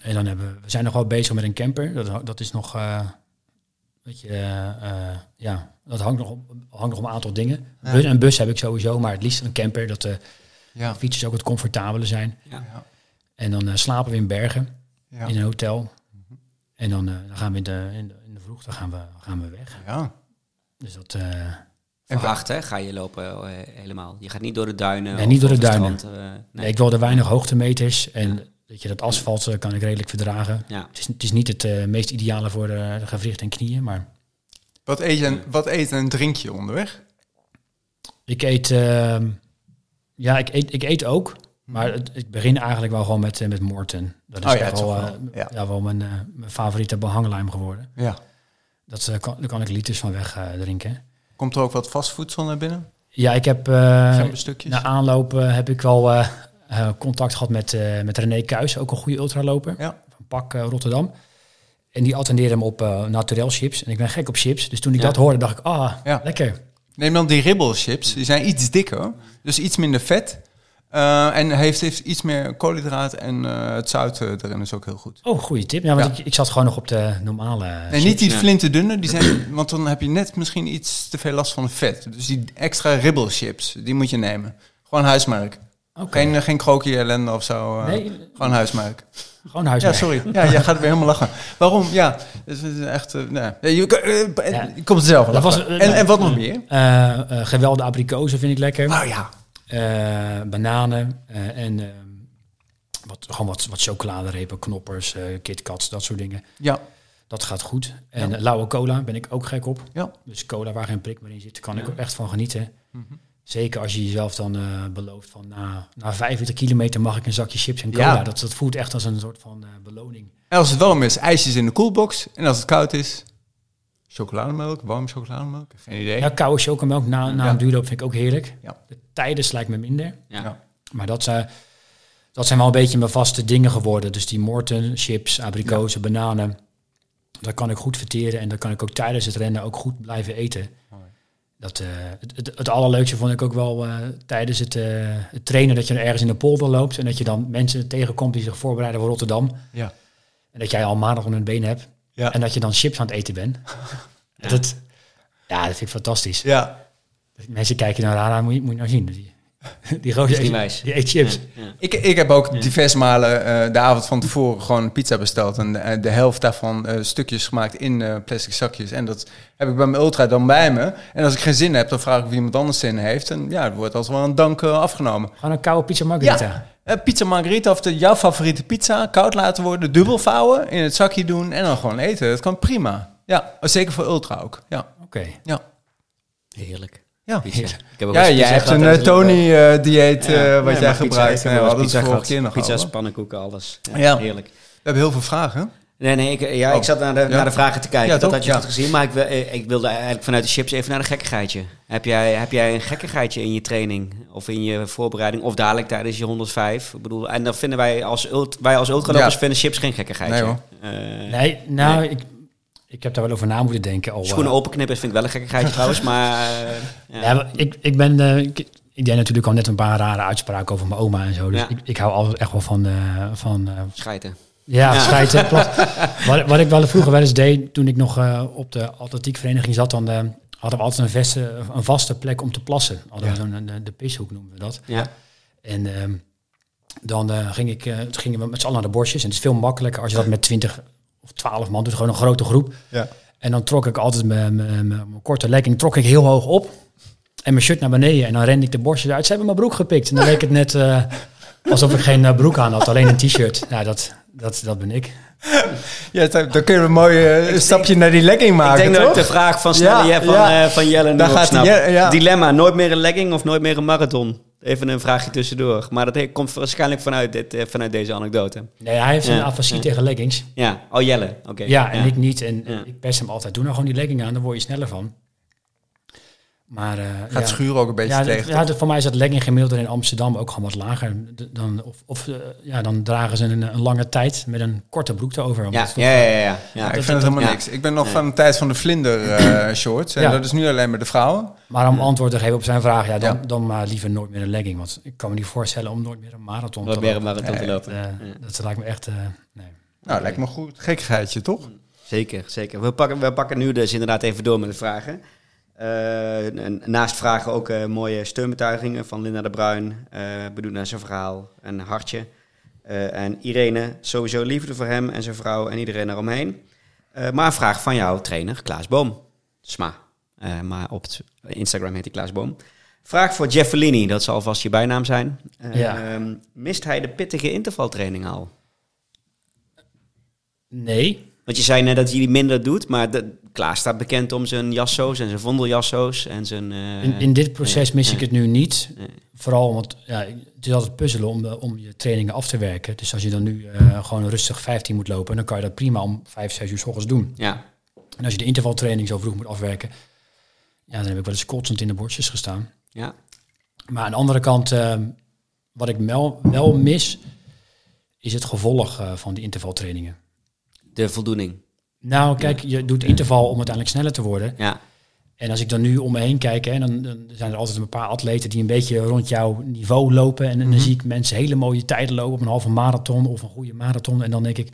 C: En dan hebben we, we zijn nog wel bezig met een camper. Dat, dat is nog, eh weet je, eh, eh, ja, dat hangt nog, om, hangt nog om een aantal dingen.
B: Ja.
C: Bus, een bus heb ik sowieso, maar het liefst een camper, dat de
B: Ja.
C: fietsers ook wat comfortabeler zijn.
A: Ja.
C: En dan slapen we in Bergen,
B: Ja.
C: in een hotel. En dan, eh, dan gaan we in de, in de, in de vroegte gaan we, gaan we weg.
B: ja.
C: Dus dat, eh,
A: Verwacht, hè? Ga je lopen helemaal. Je gaat niet door de duinen.
C: Nee, niet door de
A: het
C: duinen.
A: strand, nee.
C: nee, ik wilde weinig hoogtemeters en dat je dat asfalt eh, kan ik redelijk verdragen.
A: Ja.
C: Het is, het is niet het eh, meest ideale voor de, de gewricht en knieën, maar
B: Wat eet, je en, wat eet en drink je onderweg?
C: ik eet, ehm, ja, ik eet, ik eet ook, maar het, ik begin eigenlijk wel gewoon met, eh, met Morten. Dat is
B: Oh ja,
C: echt wel, eh,
B: ja.
C: ja. wel mijn, eh, mijn favoriete behanglijm geworden.
B: Ja.
C: Dat eh, kan, daar kan ik liters van weg eh, drinken.
B: Komt er ook wat vastvoedsel naar binnen?
C: Ja, ik heb eh,
B: Gemberstukjes?
C: na aanloop eh, heb ik wel eh, eh, contact gehad met, eh, met René Kuijs, ook een goede ultraloper
B: Ja.
C: van Pak eh, Rotterdam. En die attendeerde hem op naturel chips. En ik ben gek op chips. Dus toen ik
A: Ja.
C: dat hoorde, dacht ik, ah,
B: Ja.
C: lekker.
B: Neem dan die ribbelchips. Die zijn iets dikker. Dus iets minder vet. En heeft, heeft iets meer koolhydraat. En het zout erin is ook heel goed.
C: Oh, goede tip. Ja, want. Ik, ik zat gewoon nog op de normale
B: Nee,
C: chips.
B: niet die flinterdunne. Die zijn, want dan heb je net misschien iets te veel last van het vet. Dus die extra ribbelchips, die moet je nemen. Gewoon huismerk. Geen, eh, geen krokie ellende of zo. eh,
C: Nee,
B: Gewoon huismerk.
C: gewoon.
B: Ja, sorry. (laughs) Ja, jij gaat weer helemaal lachen. Waarom? Ja, het is echt... nee. Je,
C: Ja.
B: je komt er zelf wel
C: was, eh,
B: en, en wat nog meer?
C: Gewelde abrikozen vind ik lekker.
B: Oh ja.
C: Bananen en wat, gewoon wat, wat chocoladerepen, knoppers, KitKats, dat soort dingen.
B: Ja.
C: Dat gaat goed. En
B: Ja.
C: lauwe cola ben ik ook gek op.
B: Ja.
C: Dus cola waar geen prik meer in zit, kan ik ook echt van genieten.
B: Mhm.
C: Zeker als je jezelf dan eh, belooft van na, na 45 kilometer mag ik een zakje chips en cola.
B: Ja.
C: Dat, dat voelt echt als een soort van eh, beloning.
B: En als het warm is, ijsjes in de koelbox. En als het koud is, chocolademelk, warme chocolademelk. Geen idee.
C: Ja, koude chocomelk na, na
B: Ja.
C: een duurloop vind ik ook heerlijk.
B: Ja.
C: De tijden lijkt me minder.
A: Ja.
B: Ja.
C: Maar dat zijn, dat zijn wel een beetje mijn vaste dingen geworden. Dus die Morten, chips, abrikozen, bananen. Dat kan ik goed verteren en dat kan ik ook tijdens het rennen ook goed blijven eten. Dat, eh, het, het, het allerleukste vond ik ook wel eh, tijdens het, eh, het trainen dat je ergens in de polder loopt en dat je dan mensen tegenkomt die zich voorbereiden voor Rotterdam.
B: Ja.
C: En dat jij al maandag onder hun been hebt
B: Ja.
C: en dat je dan chips aan het eten bent.
A: Ja. (laughs)
C: Dat, ja, dat vind ik fantastisch.
B: Ja.
C: Mensen kijken naar Rara, moet je, moet je nou zien. (laughs) Die- die
A: is niet
C: eet- die eet chips.
A: Ja, ja.
B: Ik, ik heb ook diverse malen eh, de avond van tevoren gewoon pizza besteld. En eh, de helft daarvan eh, stukjes gemaakt in eh, plastic zakjes. En dat heb ik bij mijn ultra dan bij me. En als ik geen zin heb, dan vraag ik of iemand anders zin heeft. En ja, het wordt als wel een dank eh, afgenomen.
C: Gewoon een koude pizza margarita.
B: Ja, eh, pizza margarita of de, jouw favoriete pizza. Koud laten worden, dubbel vouwen, in het zakje doen en dan gewoon eten. Dat kan prima. Ja, zeker voor ultra ook. Ja,
C: Oké.
B: ja.
A: Heerlijk.
B: Ja,
A: Pizza. Ik heb ook
B: ja jij
A: pizza
B: hebt een eh,
A: Ja,
B: Tony-dieet
A: nee,
B: wat jij
A: pizza-
B: gebruikt.
A: ik heb
B: Nee, we hadden het
A: pizza
B: de vorige
A: gehad.
B: keer nog
A: Pizza's,
B: over.
A: pannenkoeken, alles. Ja,
B: Ja.
A: Heerlijk.
B: We hebben heel veel vragen.
A: Nee, nee, ik, ja,
B: Oh.
A: ik zat naar de,
B: Ja.
A: naar de vragen te kijken.
B: Ja,
A: dat
B: toch?
A: had je
B: Ja.
A: goed gezien. Maar ik, eh, ik wilde eigenlijk vanuit de chips even naar de gekkigheidje. Heb jij, heb jij een gekkigheidje in je training? Of in je voorbereiding? Of dadelijk tijdens je 105? Ik bedoel, en dan vinden wij als, ult, wij als ultralopers
B: Ja.
A: vinden chips geen gekkigheidje.
B: Nee, hoor.
A: Eh,
C: Nee, nou, Ik, ik heb daar wel over na moeten denken. Al,
A: Schoenen
C: eh,
A: openknippen vind ik wel een gekkigheidje (laughs) trouwens. Maar eh, ja.
C: Ja, maar ik, ik ben... eh, ik, ik deed natuurlijk al net een paar rare uitspraken over mijn oma en zo. Dus
A: Ja.
C: ik, ik hou altijd echt wel van... eh, van eh,
A: schijten.
C: ja,
A: Ja.
C: schijten. (laughs) wat, wat ik wel vroeger wel eens deed, toen ik nog op de atletiekvereniging zat, dan hadden we altijd een, vaste, een vaste plek om te plassen. Hadden we zo'n, de, de pishoek noemen we dat.
A: Ja.
C: En ehm, dan ging ik, toen gingen we met z'n allen naar de bosjes. En het is veel makkelijker als je dat met 20 of 12 man doet, gewoon een grote groep.
B: Ja.
C: En dan trok ik altijd mijn, mijn, mijn korte legging trok ik heel hoog op. En mijn shirt naar beneden. En dan rende ik de borstjes uit. Ze hebben mijn broek gepikt. En dan leek het net eh, alsof ik geen eh, broek aan had, alleen een t-shirt. Nou, dat, dat, dat ben ik.
B: Ja, dan kunnen we een mooi eh, stapje naar die legging maken,
A: ik denk
B: toch?
A: dat ik de vraag van, snelle
B: Ja,
A: Je- van,
B: ja.
A: eh, van Jelle nu
B: gaat
A: snap.
B: die Je- ja.
A: Dilemma, nooit meer een legging of nooit meer een marathon? Even een vraagje tussendoor. Maar dat he- komt waarschijnlijk vanuit, dit, eh, vanuit deze anekdote.
C: Nee, hij heeft een afasie
A: ja.
C: tegen leggings.
A: Ja, oh Jelle, oké.
C: Ja, en ik niet. En ik pest hem altijd. Doe nou gewoon die legging aan, dan word je sneller van. Maar eh,
B: Gaat
C: ja.
B: schuren ook een beetje
C: ja,
B: tegen.
C: ja, voor mij is dat legging gemiddeld in Amsterdam ook gewoon wat lager. Dan, of of eh, ja, dan dragen ze een, een lange tijd met een korte broek erover.
A: Ja,
C: Omdat
A: ja, ja, ja. ja. ja.
B: Ik
C: dat-
B: vind het helemaal
A: ja.
B: niks. Ik ben nog van de tijd van de vlinder eh, (clears throat) shorts. En
C: Ja.
B: dat is nu alleen maar de vrouwen.
C: Maar om antwoord te geven op zijn vraag, ja, dan,
B: Ja.
C: dan maar liever nooit meer een legging. Want ik kan me niet voorstellen om nooit meer een marathon
A: Nooit
C: te
A: meer een
C: lopen.
A: marathon te lopen.
C: Eh,
A: Ja.
C: Dat lijkt me echt... eh, nee.
B: Nou, lijkt me goed. Gekkigheidje, toch?
A: Zeker, zeker. We pakken, we pakken nu dus inderdaad even door met de vragen. Eh, en naast vragen ook eh, mooie steunbetuigingen van Linda de Bruin. eh bedoeld naar zijn verhaal. Een hartje. En Irene, sowieso liefde voor hem en zijn vrouw en iedereen daaromheen. Eh, maar een vraag van jouw trainer, Klaas Boom. Sma. Maar op Instagram heet hij Klaas Boom. Vraag voor Jeff Fellini, dat zal vast je bijnaam zijn.
C: Ja.
A: mist hij de pittige intervaltraining al?
C: Nee,
A: Want je zei net dat die minder doet, maar de, Klaas staat bekend om zijn jasso's en zijn vondeljasso's en zijn... eh,
C: in, in dit proces mis ik het nu niet. Vooral omdat ja, het is altijd puzzelen om, om je trainingen af te werken. Dus als je dan nu eh, gewoon rustig 15 moet lopen, dan kan je dat prima om 5, 6 uur s ochtends doen.
A: Ja,
C: En als je de intervaltraining zo vroeg moet afwerken, ja, dan heb ik wel eens kotsend in de borstjes gestaan.
A: ja,
C: Maar aan de andere kant, eh, wat ik wel, wel mis, is het gevolg van die intervaltrainingen.
A: De voldoening.
C: Nou, kijk, je doet interval om uiteindelijk sneller te worden.
A: Ja,
C: En als ik dan nu om me heen kijk, hè, dan, dan zijn er altijd een paar atleten die een beetje rond jouw niveau lopen. En, dan zie ik mensen hele mooie tijden lopen op een halve marathon of een goede marathon. En dan denk ik,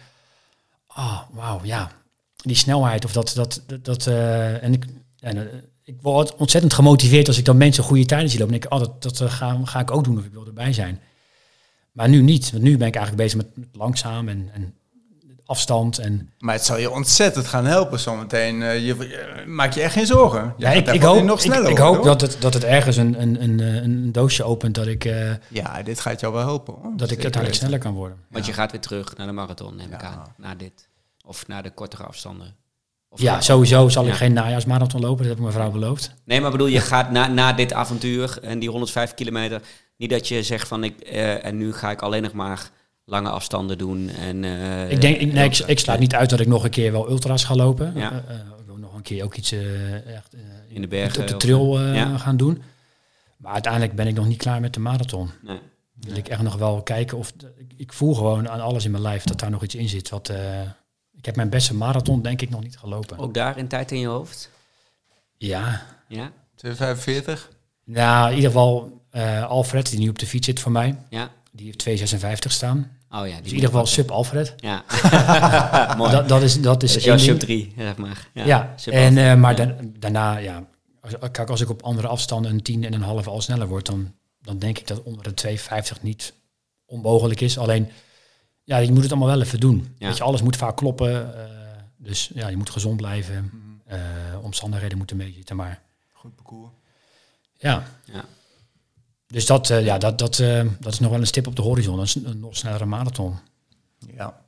C: ah, wauw, ja, die snelheid of dat, dat, dat, dat eh, en ik, en, eh, ik word ontzettend gemotiveerd als ik dan mensen goede tijden zie lopen. En ik, oh, dat, dat eh, ga, ga ik ook doen of ik wil erbij zijn. Maar nu niet, want nu ben ik eigenlijk bezig met, met langzaam en, en afstand en
B: Maar het zal je ontzettend gaan helpen zometeen. Eh, je, je- maak je echt geen zorgen. Je
C: Ja,
B: gaat
C: ik, ik hoop,
B: nog
C: ik,
B: sneller
C: ik
B: worden,
C: hoop dat het, dat het ergens een, een, een, eh, een doosje opent dat ik, eh,
B: Ja, dit gaat jou wel helpen. Hoor.
C: dat ik
B: Zeker
C: uiteindelijk
B: weten.
C: sneller kan worden.
A: want je gaat weer terug naar de marathon, neem ik
B: Ja.
A: aan. Na dit. Of naar de kortere afstanden. Of
C: Ja, sowieso zal ik
A: Ja.
C: geen najaarsmarathon lopen, dat heb ik mijn vrouw beloofd.
A: Nee, maar bedoel, je gaat na, na dit avontuur en die 105 kilometer... Niet dat je zegt van, ik, eh, en nu ga ik alleen nog maar lange afstanden doen. En, eh,
C: ik denk, ik, nee, ik, ik sluit niet uit dat ik nog een keer wel ultra's ga lopen.
A: Ja.
C: Eh, eh, ik wil nog een keer ook iets eh, echt, eh,
A: In de bergen
C: op de trail eh,
A: Ja.
C: gaan doen. Maar uiteindelijk ben ik nog niet klaar met de marathon.
A: Nee.
C: Dan wil ik echt nog wel kijken of... Ik, ik voel gewoon aan alles in mijn lijf dat daar nog iets in zit. Wat, eh, ik heb mijn beste marathon denk ik nog niet gelopen.
A: Ook daar in tijd in je hoofd?
C: Ja,
A: Ja?
B: 245?
C: Nou, in ieder geval eh, Alfred, die nu op de fiets zit voor mij.
A: Ja?
C: Die heeft 2,56 staan.
A: Oh ja. Die
C: Dus in ieder geval sub Alfred.
A: Ja. (laughs) Mooi.
C: Dat, dat is, dat is,
A: dat is jouw sub 3, zeg maar. Ja,
C: Ja, en, eh, maar
A: Ja.
C: daarna, ja. Als, kijk, als ik op andere afstanden een tien en een halve al sneller word, dan, dan denk ik dat onder de 250 niet onmogelijk is. Alleen, ja, je moet het allemaal wel even doen.
A: Ja.
C: Weet je, alles moet vaak kloppen. eh, dus ja, je moet gezond blijven.
B: Mhm.
C: eh, omstandigheden moeten meezitten. Maar
B: Goed parcours.
C: ja,
A: Ja.
C: Dus dat, eh, ja, dat, dat, eh, dat is nog wel een stip op de horizon. Dat is een, nog snellere marathon.
B: Ja.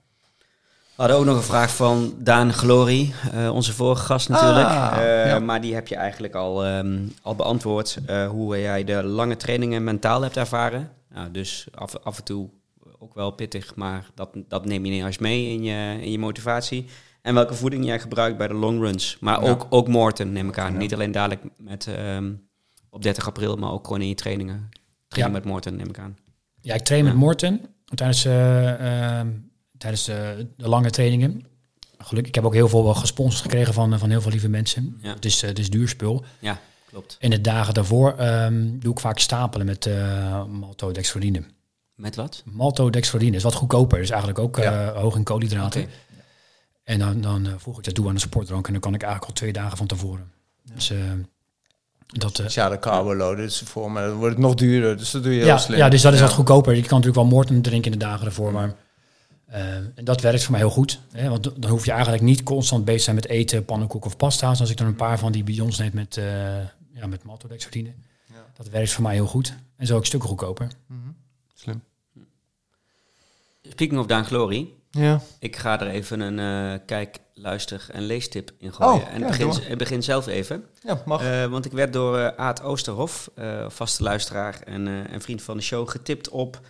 A: We hadden ook nog een vraag van Daan Glory, eh, onze vorige gast natuurlijk.
B: Ah,
A: Eh,
B: ja.
A: Maar die heb je eigenlijk al, ehm, al beantwoord. eh, hoe jij de lange trainingen mentaal hebt ervaren. Nou, dus af, af en toe ook wel pittig, maar dat, dat neem je niet eens mee in je, in je motivatie. En welke voeding jij gebruikt bij de long runs. Maar
B: Ja.
A: ook, ook Morten neem ik aan.
B: Ja.
A: Niet alleen dadelijk met, ehm, op 30 april, maar ook gewoon in je trainingen. Training
C: Ja.
A: met Morten neem ik aan.
C: Ja, ik train met. Morten tijdens, eh, ehm, tijdens de, de lange trainingen. Gelukkig, ik heb ook heel veel wel gesponsord gekregen van, eh, van heel veel lieve mensen.
A: Ja.
C: Het, is, eh, het is duur spul.
A: Ja, klopt.
C: In de dagen daarvoor ehm, doe ik vaak stapelen met eh maltodextrine.
A: Met wat?
C: Maltodextrine is wat goedkoper. is eigenlijk ook eh, hoog in koolhydraten. En dan, dan eh, voeg ik dat toe aan de sportdrank. En dan kan ik eigenlijk al twee dagen van tevoren. Dus eh, dat... eh,
B: Dus ja, de carbo is voor me. Dan wordt het nog duurder. Dus dat doe je heel slim.
C: ja, dus dat is
B: Ja.
C: wat goedkoper. Je kan natuurlijk wel Morten drinken in de dagen ervoor, maar eh, en dat werkt voor mij heel goed. Hè, want dan hoef je eigenlijk niet constant bezig te zijn met eten, pannenkoek of pasta's. Als ik dan een paar van die bidons neem met, eh ja, met maltodextrine.
B: Ja.
C: Dat werkt voor mij heel goed. En zo ook stukken goedkoper.
B: Mhm. Slim.
A: Speaking of Daan Glory,
B: Ja.
A: ik ga er even een eh, kijk, luister en leestip in gooien.
B: Oh,
A: en
B: ja,
A: begin, zelf even.
B: Ja, mag.
A: Eh, want ik werd door eh, Aad Oosterhof, eh, vaste luisteraar en, eh, en vriend van de show, getipt op,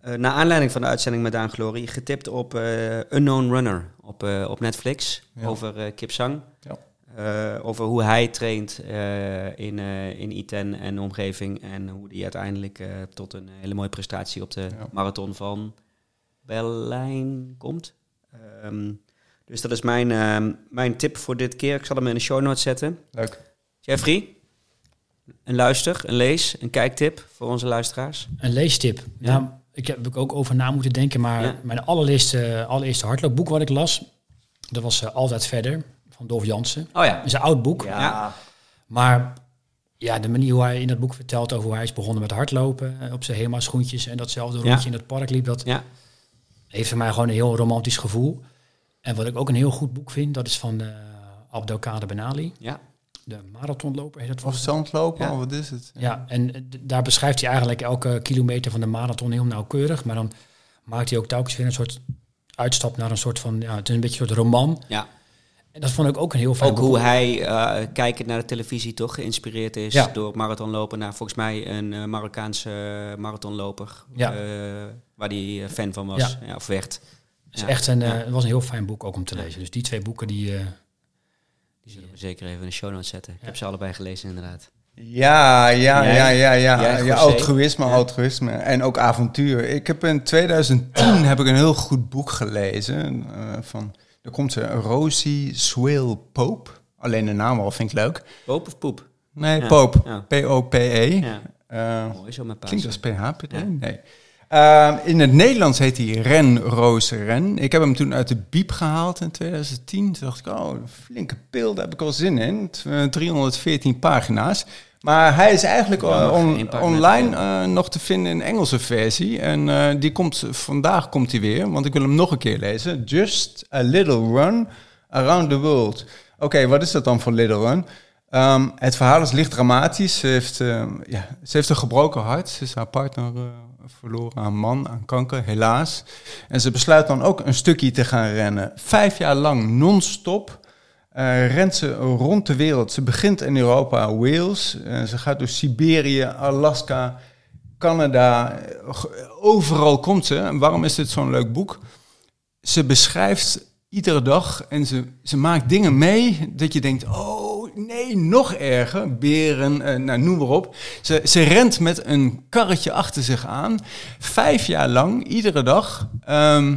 A: eh naar aanleiding van de uitzending met Daan Glory, getipt op eh, Unknown Runner op, eh, op Netflix
B: Ja.
A: over eh, Kip Sang.
B: Ja.
A: Eh, over hoe hij traint eh, in, eh in Iten en omgeving en hoe hij uiteindelijk eh, tot een hele mooie prestatie op de
B: Ja.
A: marathon van Berlijn komt. Ehm, dus dat is mijn, ehm, mijn tip voor dit keer. Ik zal hem in de show notes zetten.
B: Leuk.
A: Jeffrey, een luister, een lees, een kijktip voor onze luisteraars.
C: Een leestip.
A: Ja.
C: Ja. ik heb ik ook over na moeten denken, maar
A: Ja.
C: mijn allereerste, allereerste hardloopboek wat ik las, dat was eh, Altijd Verder van Dolf Jansen.
A: Oh ja.
C: Dat is een oud boek.
A: Ja.
C: Maar ja, de manier hoe hij in dat boek vertelt over hoe hij is begonnen met hardlopen eh, op zijn HEMA schoentjes en datzelfde
A: Ja.
C: rondje in het park liep, dat
A: Ja.
C: Heeft voor mij gewoon een heel romantisch gevoel. En wat ik ook een heel goed boek vind, dat is van uh, Abdelkader Benali,
A: Ja.
C: de marathonloper heet dat
B: Of
C: volgens
B: zandlopen,
A: Ja.
B: of wat is het?
C: ja, en eh, daar beschrijft hij eigenlijk elke kilometer van de marathon heel nauwkeurig. Maar dan maakt hij ook telkens weer een soort uitstap naar een soort van, ja, het is een beetje een soort roman.
A: ja.
C: En dat vond ik ook een heel fijn
A: Ook
C: boek.
A: hoe hij, eh kijkend naar de televisie, toch geïnspireerd is
C: Ja.
A: door marathonlopen naar volgens mij een eh, Marokkaanse marathonloper.
C: Ja.
A: eh, waar hij fan van was,
C: Ja.
A: ja. of werd. Ja.
C: echt een, eh, het was een heel fijn boek ook om te lezen. Dus die twee boeken, die, eh,
A: Die zullen we zeker even in de show notes zetten. Ik heb ze allebei gelezen inderdaad.
B: Ja, ja, ja, ja, ja. Ja altruïsme,
A: Ja.
B: altruïsme. En ook avontuur. Ik heb in 2010 heb ik een heel goed boek gelezen. eh, van, daar komt ze, Rosie Swale Pope. Alleen de naam al vind ik leuk.
A: Poop of poep?
B: Nee,
A: Ja.
B: Pope.
A: Ja.
B: P-O-P-E.
A: Ja.
B: Eh,
A: Mooi zo met
B: Klinkt
A: Pasen.
B: als PH,
A: Ja.
B: Nee. Ehm, in het Nederlands heet hij Ren Roos Ren. Ik heb hem toen uit de biep gehaald in 2010. Toen dacht ik, oh, een flinke pil, daar heb ik al zin in. T- eh, 314 pagina's. Maar hij is eigenlijk
A: Ja,
B: eh, on- online eh, nog te vinden in Engelse versie. En eh, die komt, vandaag komt hij weer, want ik wil hem nog een keer lezen. Just a little run around the world. Oké, wat is dat dan voor little run? Ehm, het verhaal is licht dramatisch. Ze heeft, ehm, ja, ze heeft een gebroken hart. Ze is haar partner eh, verloren aan man, aan kanker, helaas. En ze besluit dan ook een stukje te gaan rennen. Vijf jaar lang non-stop eh, rent ze rond de wereld. Ze begint in Europa, Wales. Eh, ze gaat door Siberië, Alaska, Canada. Overal komt ze. En waarom is dit zo'n leuk boek? Ze beschrijft iedere dag en ze, ze maakt dingen mee dat je denkt, oh nee, nog erger. Beren, eh, nou, noem maar op. Ze, ze rent met een karretje achter zich aan, vijf jaar lang, iedere dag. Ehm,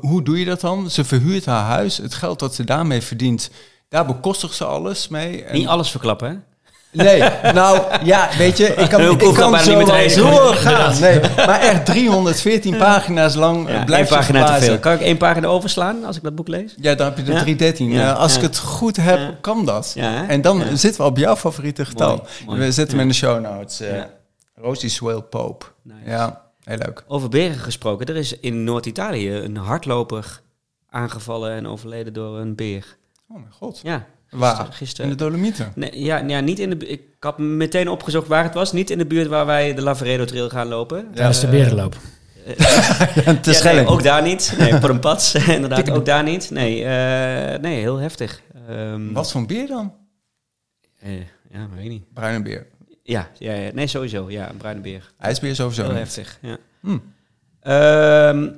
B: hoe doe je dat dan? Ze verhuurt haar huis, het geld dat ze daarmee verdient, daar bekostigt ze alles mee. En-
A: Niet alles verklappen, hè?
B: Nee, nou ja, weet je, ik kan,
A: Ik
B: kan zo
A: niet lezen.
B: doorgaan. Nee, maar echt 314 pagina's lang
A: Ja, één
B: blijft
A: pagina te veel. Kan ik één pagina overslaan als ik dat boek lees?
B: Ja, dan heb je de
A: Ja.
B: 313.
A: Ja,
B: Eh, als ik het goed heb, kan dat. En dan zitten we op jouw favoriete getal.
A: Mooi, mooi.
B: We zetten hem in de show notes. eh.
A: Ja.
B: Rosie Swale Pope.
A: Nice.
B: Ja, heel leuk.
A: Over beren gesproken. Er is in Noord-Italië een hardloper aangevallen en overleden door een beer.
B: Oh mijn god.
A: Ja,
B: Waar?
A: gisteren.
B: In de Dolomieten.
A: Nee, ja, ja, niet in de Ik had meteen opgezocht waar het was. Niet in de buurt waar wij de Lavaredo Trail gaan lopen.
C: Tijdens de berenloop. (laughs)
B: Te
A: Ja, nee,
B: Schelling.
A: ook daar niet. Nee, voor een pad. (laughs) Inderdaad, ook daar niet. Nee, eh, nee heel heftig. Ehm,
B: Wat voor een beer dan?
A: eh, ja, weet ik niet.
B: Bruine beer.
A: Ja, ja, ja, nee, sowieso. Ja, een bruine beer.
B: IJsbeer sowieso
A: Heel
B: niet.
A: heftig, ja.
B: Hm.
A: Ehm,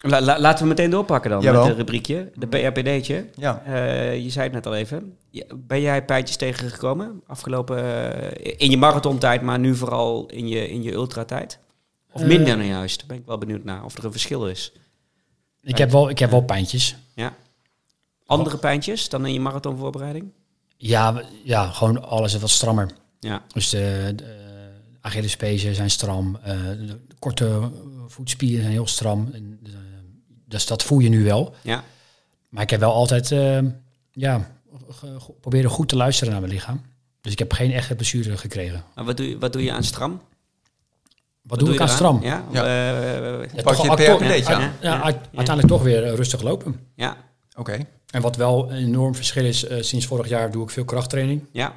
A: la- la- laten we meteen doorpakken dan
B: Jawel.
A: met het rubriekje. De PRPD'tje.
B: Ja.
A: Eh, je zei het net al even. Ben jij pijntjes tegengekomen afgelopen... eh, in je marathontijd, maar nu vooral in je, in je ultratijd? Of
C: Eh.
A: minder dan juist? Daar ben ik wel benieuwd naar. Of er een verschil is.
C: Ik heb wel, ik heb wel pijntjes.
A: Ja. Andere pijntjes dan in je marathonvoorbereiding?
C: Ja, ja, gewoon alles wat strammer.
A: Ja.
C: Dus de, de Achillespezen zijn stram. eh, de korte voetspieren zijn heel stram. En, eh, dus dat voel je nu wel.
A: Ja.
C: Maar ik heb wel altijd eh, ja, proberen goed te luisteren naar mijn lichaam. Dus ik heb geen echte blessure gekregen.
A: Maar wat doe je, wat doe je aan stram?
C: Wat, doe ik aan
A: je
C: stram?
A: Ja?
B: Ja.
C: Ja,
B: Pak
C: toch
B: je
C: act-
B: het PRPD'tje
A: ja,
B: aan?
A: ja.
C: Ja, uit- uiteindelijk toch weer eh, rustig lopen.
A: ja.
B: Oké.
C: En wat wel een enorm verschil is, eh, sinds vorig jaar doe ik veel krachttraining.
A: ja.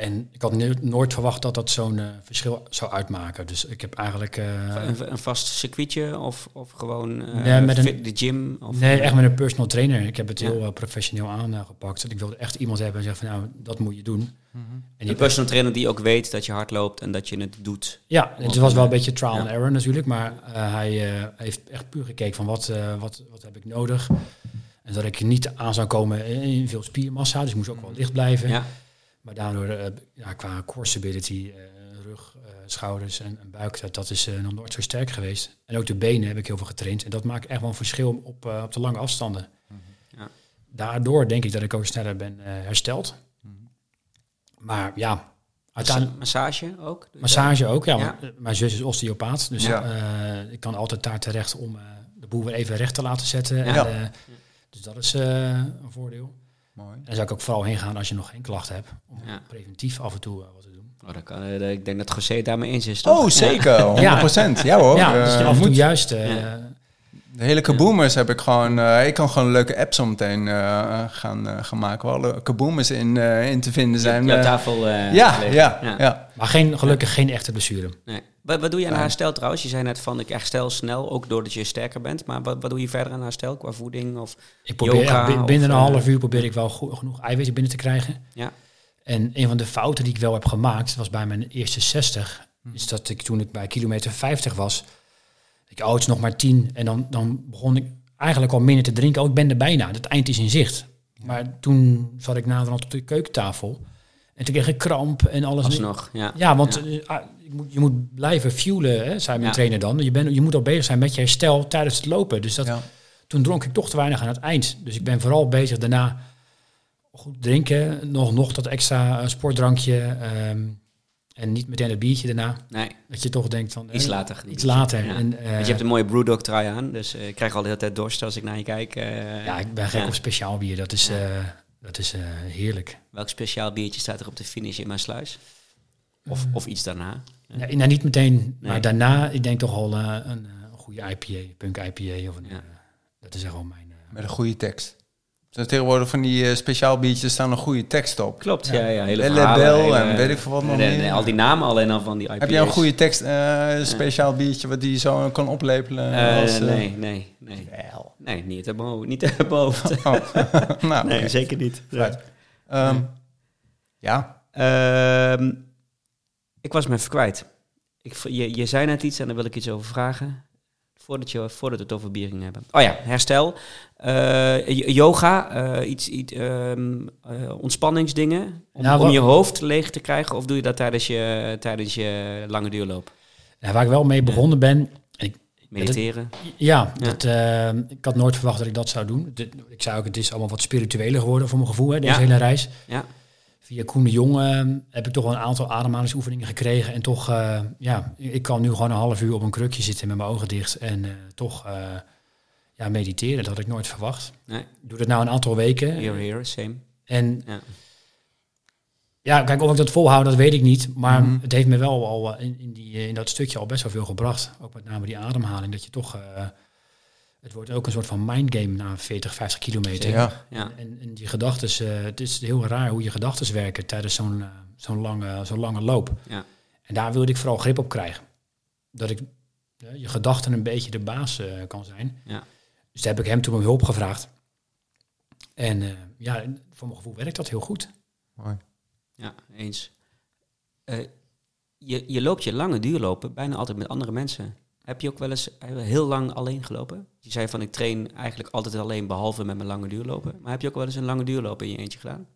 C: En ik had nooit verwacht dat dat zo'n eh, verschil zou uitmaken. Dus ik heb eigenlijk... eh,
A: Een, een vast circuitje of, of gewoon eh,
C: Nee, met een-
A: de gym? Of,
C: nee, echt met een personal trainer. Ik heb het
A: Ja.
C: heel professioneel aangepakt. Ik wilde echt iemand hebben en zeggen van nou, dat moet je doen. En
A: Een
C: die,
A: personal trainer die ook weet dat je hard loopt en dat je het doet.
C: ja, het was wel een beetje trial
A: Ja.
C: and error natuurlijk. Maar eh, hij eh, heeft echt puur gekeken van wat, eh, wat, wat heb ik nodig. En dat ik niet aan zou komen in veel spiermassa. Dus ik moest ook wel licht blijven.
A: Ja.
C: Maar daardoor, eh, ja, qua core stability, eh, rug, eh, schouders en, en buik, dat, dat is nog nooit zo sterk geweest. En ook de benen heb ik heel veel getraind. En dat maakt echt wel een verschil op, op de lange afstanden.
A: Ja.
C: Daardoor denk ik dat ik ook sneller ben hersteld. Maar ja, uiteindelijk...
A: Massage ook?
C: Massage ook, ja.
A: Ja.
C: want, Mijn zus is osteopaat, dus ik kan altijd daar terecht om de boel weer even recht te laten zetten. En, dus dat is een voordeel.
B: Mooi.
C: En daar zou ik ook vooral heen gaan als je nog geen klachten hebt. Om
A: Ja.
C: preventief af en toe eh, wat te doen.
A: Oh, dat kan, eh, ik denk dat José het daarmee eens is, toch?
B: Oh, zeker. 100%. Ja, hoor.
C: ja, dus
B: Eh,
C: af en toe
B: moet.
C: juist.
A: Ja.
B: De hele kaboomers heb ik gewoon... eh, ik kan gewoon een leuke app zo meteen eh, gaan, eh, gaan maken. Waar alle kaboomers in, eh, in te vinden zijn. Eh.
A: tafel eh,
B: ja,
A: liggen.
B: ja, ja,
C: Maar geen, gelukkig geen echte blessure.
A: Nee. Wat, wat doe je aan herstel trouwens? Je zei net van ik herstel snel, ook doordat je sterker bent. Maar wat, wat doe je verder aan herstel qua voeding? Of,
C: Ik probeer,
A: Yoga
C: ja,
A: of,
C: binnen een
A: eh,
C: half uur probeer ik wel genoeg eiwitten binnen te krijgen.
A: ja.
C: En een van de fouten die ik wel heb gemaakt, was bij mijn eerste 60,
A: Hm.
C: is dat ik toen ik bij kilometer 50 was, ik is nog maar 10 en dan, dan begon ik eigenlijk al minder te drinken. Oh, ik ben er bijna, het eind is in zicht. Maar toen zat ik naderhand op de keukentafel en toen kreeg ik kramp en alles.
A: Alsnog, ja.
C: Ja, want
A: Ja.
C: eh, ah, je, moet, je moet blijven fuelen, hè, zei mijn
A: Ja.
C: trainer dan. Je, bent, je moet al bezig zijn met je herstel tijdens het lopen. Dus dat,
B: Ja.
C: toen dronk ik toch te weinig aan het eind. Dus ik ben vooral bezig daarna goed drinken. Nog, nog dat extra eh, sportdrankje. ehm, en niet meteen het biertje daarna.
A: Nee,
C: Dat je toch denkt van...
A: iets
C: eh,
A: later.
C: Iets later.
A: Ja.
C: En, eh,
A: Want je hebt een mooie Brewdog trui aan, dus eh, ik krijg al de hele tijd dorst als ik naar je kijk.
C: ja, ik ben gek
A: Ja.
C: op speciaal bier. Dat is, eh, dat is eh, heerlijk.
A: Welk speciaal biertje staat er op de finish in mijn sluis? Of, of iets daarna?
C: Nee, nou, niet meteen.
A: Nee.
C: Maar daarna, ik denk toch al eh, een, eh, een goede IPA. Punk IPA. Of een,
A: Ja.
C: eh, dat is echt wel mijn... eh,
B: Met een goede tekst. Dus tegenwoordig van die eh, speciaal biertjes staan een goede tekst op.
A: Klopt, ja, ja. hele
B: En
A: verhalen,
B: Label
A: hele-
B: en weet ik veel wat nog
A: nee,
B: meer.
A: nee, al die namen alleen al van die IPA's.
B: Heb jij een goede tekst, eh, speciaal biertje wat die zo kan oplepelen?
A: Eh,
B: als, eh,
A: nee, nee, nee.
B: Wel.
A: Nee, niet hoofd. Niet hoofd. (laughs)
B: Oh. (laughs) nou,
A: nee, zeker niet.
B: Ehm, ja,
A: Ehm, ik was me even kwijt. Ik, je, je zei net iets en daar wil ik iets over vragen. Voordat, je, voordat we het over bier hebben. Oh ja, herstel. Eh, yoga, eh, iets, iets ehm, eh, ontspanningsdingen. Om,
C: Nou,
A: om je hoofd leeg te krijgen. Of doe je dat tijdens je, tijdens je lange duurloop?
C: nou, waar ik wel mee begonnen ben... Ik,
A: Mediteren.
C: Ja,
A: Ja.
C: Dat, ik had nooit verwacht dat ik dat zou doen. Dit- ik zei ook, het is allemaal wat spiritueler geworden voor mijn gevoel, hè, deze
A: Ja.
C: hele reis.
A: Ja.
C: Via Koen de Jong heb ik toch wel een aantal ademhalingsoefeningen gekregen. En toch, eh, ja, ik kan nu gewoon een half uur op een krukje zitten met mijn ogen dicht. En eh, toch eh, ja, mediteren, dat had ik nooit verwacht.
A: Nee,
C: doe dat nou een aantal weken.
A: here, same.
C: En
A: Ja.
C: Ja, kijk, of ik dat volhoud, dat weet ik niet. Maar
B: Mhm.
C: het heeft me wel al in, in, die, in dat stukje al best wel veel gebracht. Ook met name die ademhaling. Dat je toch... het wordt ook een soort van mindgame na 40, 50 kilometer.
B: Ja.
A: Ja.
C: En, en die gedachten, het is heel raar hoe je gedachten werken tijdens zo'n eh, zo'n lange, zo'n lange loop.
A: Ja.
C: En daar wilde ik vooral grip op krijgen. Dat ik eh, je gedachten een beetje de baas eh, kan zijn.
A: Ja.
C: Dus daar heb ik hem toen om hulp gevraagd. En eh, ja, voor mijn gevoel werkt dat heel goed.
B: Mooi.
A: Ja, eens. Eh, je, je loopt je lange duurlopen bijna altijd met andere mensen. Heb je ook wel eens heel lang alleen gelopen? Je zei van ik train eigenlijk altijd alleen behalve met mijn lange duurlopen. Maar heb je ook wel eens een lange duurlopen in je eentje gedaan?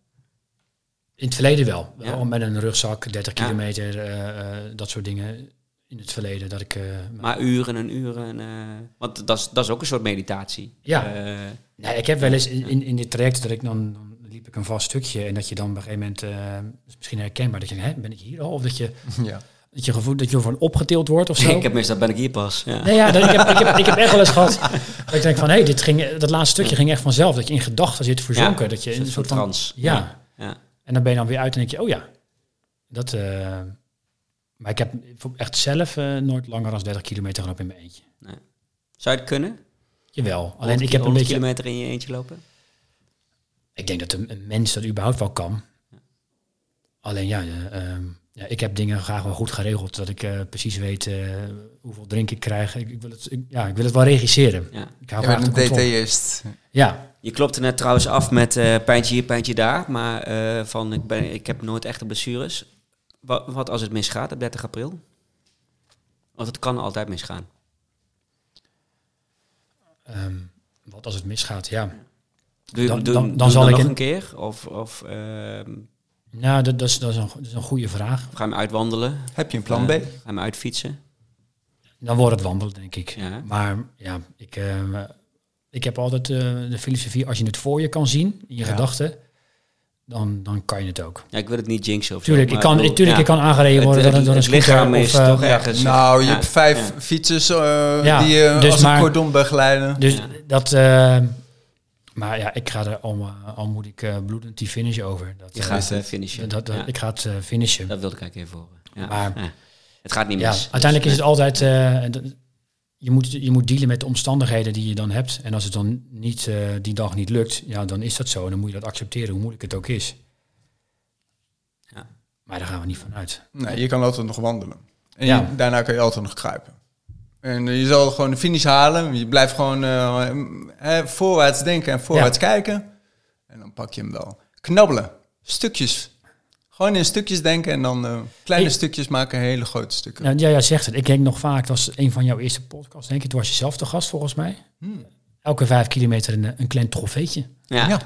C: In het verleden wel.
A: Ja.
C: Wel met een rugzak, 30
A: Ja.
C: kilometer, eh, eh, dat soort dingen. In het verleden dat ik... eh,
A: Maar uren en uren. eh, want dat is, dat is ook een soort meditatie.
C: Ja.
A: Eh,
C: Nee, ik heb wel eens in, in, dit traject dat ik dan, dan liep ik een vast stukje en dat je dan op een gegeven moment, eh, is misschien herkenbaar, dat je denkt, hè, ben ik hier al? Of dat je, (laughs)
B: Ja.
C: Dat je gevoel dat je opgetild wordt of zo.
A: ik heb meestal ben ik hier pas. Ja.
C: Nee, ja, dat, ik, heb, ik, heb, ik heb echt wel eens gehad (laughs) dat ik denk van, hé, dit ging, dat laatste stukje ging echt vanzelf. Dat je in gedachten zit verzonken.
A: Ja,
C: dat je in een
A: soort
C: van...
A: trance.
C: Ja.
A: Ja.
C: En dan ben je dan weer uit en denk je, oh ja, dat... eh, maar ik heb echt zelf eh, nooit langer dan 30 kilometer gelopen in mijn eentje.
A: Zou je het kunnen?
C: Jawel, alleen
A: 100
C: ik heb een
A: 100
C: beetje...
A: kilometer in je eentje lopen?
C: Ik denk dat een, mens dat überhaupt wel kan. Alleen ja, ehm, ja, ik heb dingen graag wel goed geregeld. Dat ik eh, precies weet eh, hoeveel drink ik krijg. Ik, ik wil het, ik- ja, ik wil het wel regisseren.
A: Ja.
C: Ik hou
B: Je
C: graag
B: een detailist.
C: Ja,
A: Je klopte net trouwens af met eh pijntje hier, pijntje daar. Maar eh, van ik, ben, ik heb nooit echte blessures. Wat, wat als het misgaat op 30 april? Want het kan altijd misgaan.
C: ehm, wat als het misgaat? Ja,
A: Doe, je-
C: Dan-
A: doe,
C: dan- dan
A: doe
C: zal ik
A: nog
C: een-
A: een keer? Of, of ehm,
C: nou, dat, dat, is, dat, is een, dat is een goede vraag.
A: ga je hem uitwandelen?
B: Heb je een plan B?
A: Eh, ga je hem uitfietsen?
C: Dan wordt het wandelen, denk ik.
A: Ja.
C: Maar ja, ik, ehm, ik heb altijd eh, de filosofie, als je het voor je kan zien, in je
B: Ja.
C: gedachten, dan, dan kan je het ook.
A: Ja, ik wil het niet jinxen of zo,
C: Tuurlijk, ik kan,
A: bedoel,
C: tuurlijk,
A: ja.
C: ik kan aangereden worden door,
A: het-
C: een- door een
A: het
C: scooter
A: lichaam
C: of,
A: is
C: eh,
A: toch ergens...
B: Nou, je
A: ja,
B: hebt vijf
A: ja.
B: fietsers eh,
C: Ja,
B: die je
C: dus
B: als
C: maar-
B: een cordon begeleiden.
C: Dus
A: Ja.
C: dat, eh, maar ja, ik ga er al, al moet ik eh, bloedend die finish over. Dat,
A: Je
C: eh,
A: gaat
B: het.
A: eh, finishen.
C: dat, dat-
A: Ja,
C: Ik ga het eh, finishen.
A: Dat wilde ik eigenlijk even horen. Ja.
C: Maar-
A: ja. Het gaat niet
C: ja,
A: mis.
C: uiteindelijk is
A: Dus,
C: het altijd, eh, je, moet, je moet dealen met de omstandigheden die je dan hebt. En als het dan niet, eh, die dag niet lukt, ja, dan is dat zo. En dan moet je dat accepteren, hoe moeilijk het ook is.
A: Ja.
C: Maar daar gaan we niet van uit.
B: Nee, je kan altijd nog wandelen. En
C: Ja.
B: je- daarna kan je altijd nog kruipen. En eh, je zal gewoon de finish halen. Je blijft gewoon eh, eh, voorwaarts denken en voorwaarts kijken. En dan pak je hem wel. Knabbelen. Stukjes. Gewoon in stukjes denken en dan kleine stukjes maken hele grote stukken.
C: Nou, ja, jij zegt het. Ik denk nog vaak, dat was een van jouw eerste podcasts, denk ik. Toen was je zelf de gast, volgens mij.
B: Hmm.
C: Elke vijf kilometer een, een klein trofeetje.
A: Ja.
B: Ja.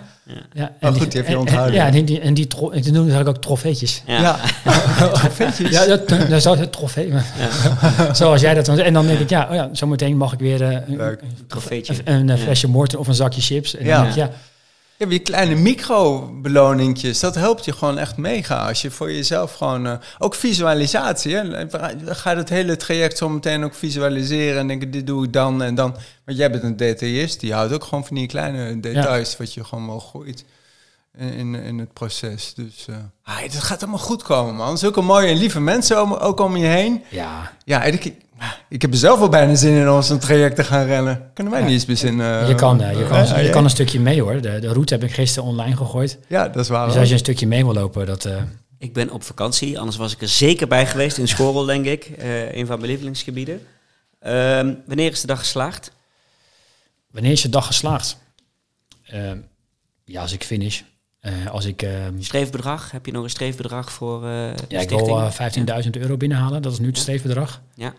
C: Ja,
B: Oh, goed, die heb je
C: en-
B: onthouden.
C: En, ja, en die, en die tro- en toen noemde ik ook trofeetjes.
A: Ja.
B: Ja. (laughs) Trofeetjes.
C: Ja, dat, dat zou het trofee. (laughs) Zoals jij dat dan En dan denk ik, ja, oh ja zometeen mag ik weer eh, een, een,
A: Trofeetje.
C: een, een
A: Ja.
C: flesje morten of een zakje chips. En
B: Ja.
C: dan denk ik, ja,
B: Je hebt je kleine micro-beloningjes. Dat helpt je gewoon echt mega. Als je voor jezelf gewoon... eh, ook visualisatie. Hè? Ga het hele traject zo meteen ook visualiseren. En denken, dit doe ik dan en dan. Want jij bent een detailist. Die houdt ook gewoon van die kleine details. Wat je gewoon wel gooit in, in, het proces. Dus eh ah, het gaat allemaal goed komen, man. Zulke mooie en lieve mensen om, ook om je heen.
C: ja,
B: Ja, en ik, ik heb er zelf wel bijna zin in om zo'n traject te gaan rennen. Kunnen wij niet eens bezinnen?
C: je kan, eh, je kan,
B: ja,
C: je kan een stukje mee hoor. De, de route heb ik gisteren online gegooid.
B: Ja, dat is waar.
C: Dus als je een stukje mee wil lopen, dat... eh,
A: Ik ben op vakantie, anders was ik er zeker bij geweest in Schorrel, denk ik. Eh, een van mijn lievelingsgebieden. Ehm, wanneer is de dag geslaagd?
C: wanneer is je dag geslaagd? Eh, ja, als ik finish. Eh, als ik... eh,
A: Streefbedrag? Heb je nog een streefbedrag voor eh de
C: ja, ik
A: stichting?
C: wil eh, 15.000 euro binnenhalen. Dat is nu het streefbedrag.
A: Ja,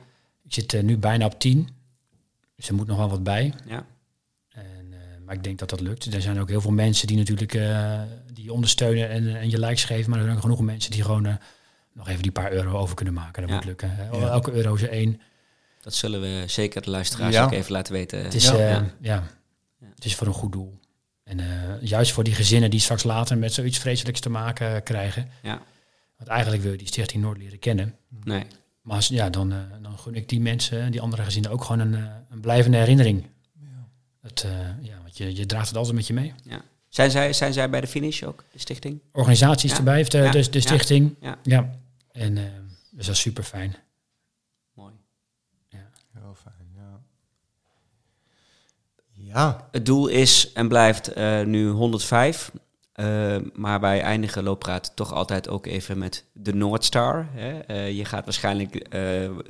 C: Ik zit eh, nu bijna op 10. Dus er moet nog wel wat bij.
A: ja.
C: En, eh, maar ik denk dat dat lukt. Er zijn ook heel veel mensen die natuurlijk eh, die je ondersteunen en, en je likes geven. Maar er zijn ook genoeg mensen die gewoon nog even die paar euro over kunnen maken. Dat
A: Ja.
C: moet lukken.
B: Ja.
C: Elke euro is er één.
A: Dat zullen we zeker de luisteraars
B: Ja.
A: ook even laten weten.
C: Het is,
B: Ja.
A: Ja.
C: ja. het is voor een goed doel. En eh, juist voor die gezinnen die straks later met zoiets vreselijks te maken krijgen.
A: Ja.
C: Want eigenlijk wil je die Stichting Noord leren kennen.
A: Nee.
C: Maar als, ja, dan, eh, dan gun ik die mensen, die andere gezinnen, ook gewoon een, eh, een blijvende herinnering. Dat, eh, ja, want je, je draagt het altijd met je mee.
A: Zijn zij, zijn zij bij de finish ook, de stichting?
C: Organisaties
A: Ja.
C: erbij, heeft de,
A: Ja.
C: de, de
A: Ja.
C: stichting.
A: Ja.
C: Ja. En dus dat is super fijn.
A: Mooi.
B: Heel fijn, ja. Ja,
A: Het doel is en blijft eh, nu 105. Eh, maar wij eindigen looppraat toch altijd ook even met de Noordstar. Hè? Eh, je gaat waarschijnlijk eh,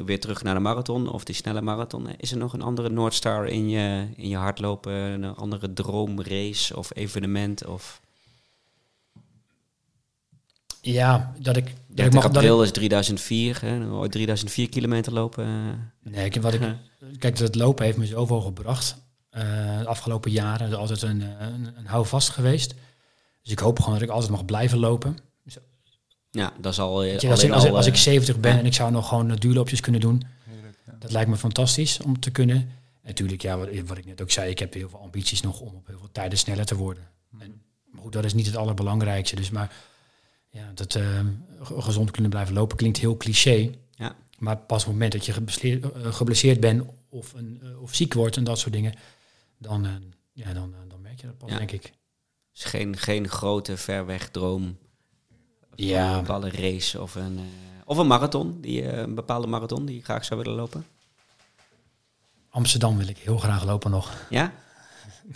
A: weer terug naar de marathon of die snelle marathon. Is er nog een andere Noordstar in je, in je hardlopen? Een andere droomrace of evenement? Of
C: Ja, dat ik, dat ik
A: 30
C: mag... Dat
A: april is 3004. Hè? Ooit 3004 kilometer lopen.
C: nee, ik, wat ik, (laughs) kijk, dat lopen heeft me zoveel gebracht. de afgelopen jaren is altijd een, een, een houvast geweest. Dus ik hoop gewoon dat ik altijd mag blijven lopen.
A: ja, dat is al... eh,
C: je, als, ik,
A: alleen
C: als, ik,
A: al,
C: als ik
A: eh,
C: 70 ben
A: ja.
C: en ik zou nog gewoon eh, duurloopjes kunnen doen,
B: heerlijk. Ja.
C: dat lijkt me fantastisch om te kunnen. En natuurlijk, ja, wat, wat ik net ook zei, ik heb heel veel ambities nog om op heel veel tijden sneller te worden. En, maar goed, dat is niet het allerbelangrijkste. Dus maar ja, dat ge- gezond kunnen blijven lopen klinkt heel cliché.
A: Ja.
C: Maar pas op het moment dat je geblesseerd, geblesseerd bent of, een, of ziek wordt en dat soort dingen, dan, eh, ja, dan, dan merk je dat pas,
A: Ja.
C: denk ik.
A: Is geen, geen grote ver weg droom.
C: Ja.
A: Een bepaalde race of een, eh, of een marathon, die, eh, een bepaalde marathon die je graag zou willen lopen.
C: Amsterdam wil ik heel graag lopen nog.
A: Ja?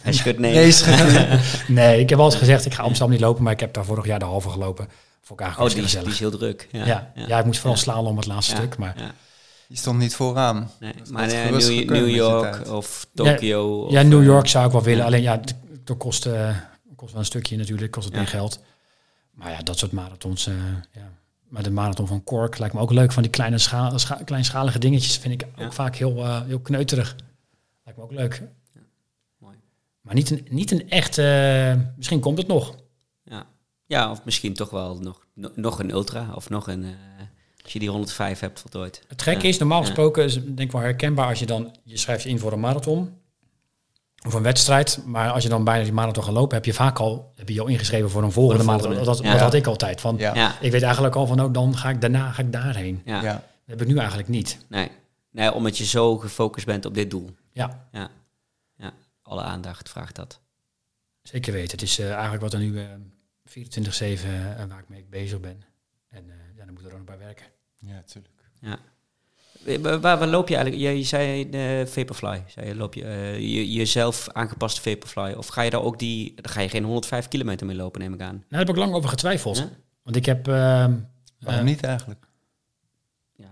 A: Hij schudt (laughs) nee.
B: Nee. (laughs)
C: Nee, ik heb altijd gezegd, ik ga Amsterdam niet lopen, maar ik heb daar vorig jaar de halve gelopen. Vond ik
A: oh,
C: eigenlijk
A: die is, die is heel druk. Ja,
C: Ja, ja, ik moest vooral
A: Ja.
C: slaan om het laatste
A: Ja,
C: stuk. Maar
A: ja,
B: Die stond niet vooraan.
A: nee. Maar eh, New, York of Tokio.
C: ja,
A: of,
C: New York zou ik wel willen.
A: ja.
C: Alleen ja, het- dat kost, kost wel een stukje natuurlijk, kost het
A: Ja.
C: meer geld. Maar ja, dat soort marathons. eh, ja. Maar de marathon van Cork lijkt me ook leuk. Van die kleine scha scha- kleinschalige dingetjes vind ik
A: Ja.
C: ook vaak heel, eh, heel kneuterig. Lijkt me ook leuk.
A: mooi.
C: Maar niet een, niet een echt... eh, misschien komt het nog.
A: Ja. ja, of misschien toch wel nog, no- nog een ultra of nog een... als je die 105 hebt voltooid.
C: Het gekke
A: Ja.
C: is, normaal
A: Ja.
C: gesproken is denk ik wel herkenbaar als je dan... Je schrijft je in voor een marathon of een wedstrijd. Maar als je dan bijna die marathon gaat lopen, heb je vaak al, heb je je al ingeschreven voor een volgende,
A: Voor de
C: marathon.
A: volgende.
C: Dat,
A: Ja.
C: dat had ik altijd. Van,
B: Ja.
A: Ja,
C: Ik weet eigenlijk al van, oh, dan ga ik daarna ga ik daarheen.
A: ja.
B: Ja.
C: Dat heb ik nu eigenlijk niet.
A: Nee. nee, omdat je zo gefocust bent op dit doel.
C: Ja,
A: Ja, ja. alle aandacht vraagt dat.
C: zeker weten. Het is eh, eigenlijk wat er nu eh 24-7 eh, waar ik mee bezig ben. En eh ja, dan moet er ook nog bij werken.
B: Ja, tuurlijk.
A: Ja. Waar, waar, waar loop je eigenlijk? Je, je zei de Vaporfly. Zei je, loop je, eh, je jezelf aangepaste Vaporfly? Of ga je daar ook die... Dan ga je geen 105 kilometer mee lopen, neem ik aan.
C: Nou, daar heb ik lang over getwijfeld.
A: Ja?
C: Want ik heb... eh,
B: Waarom
C: eh,
B: niet eigenlijk?
A: Ja.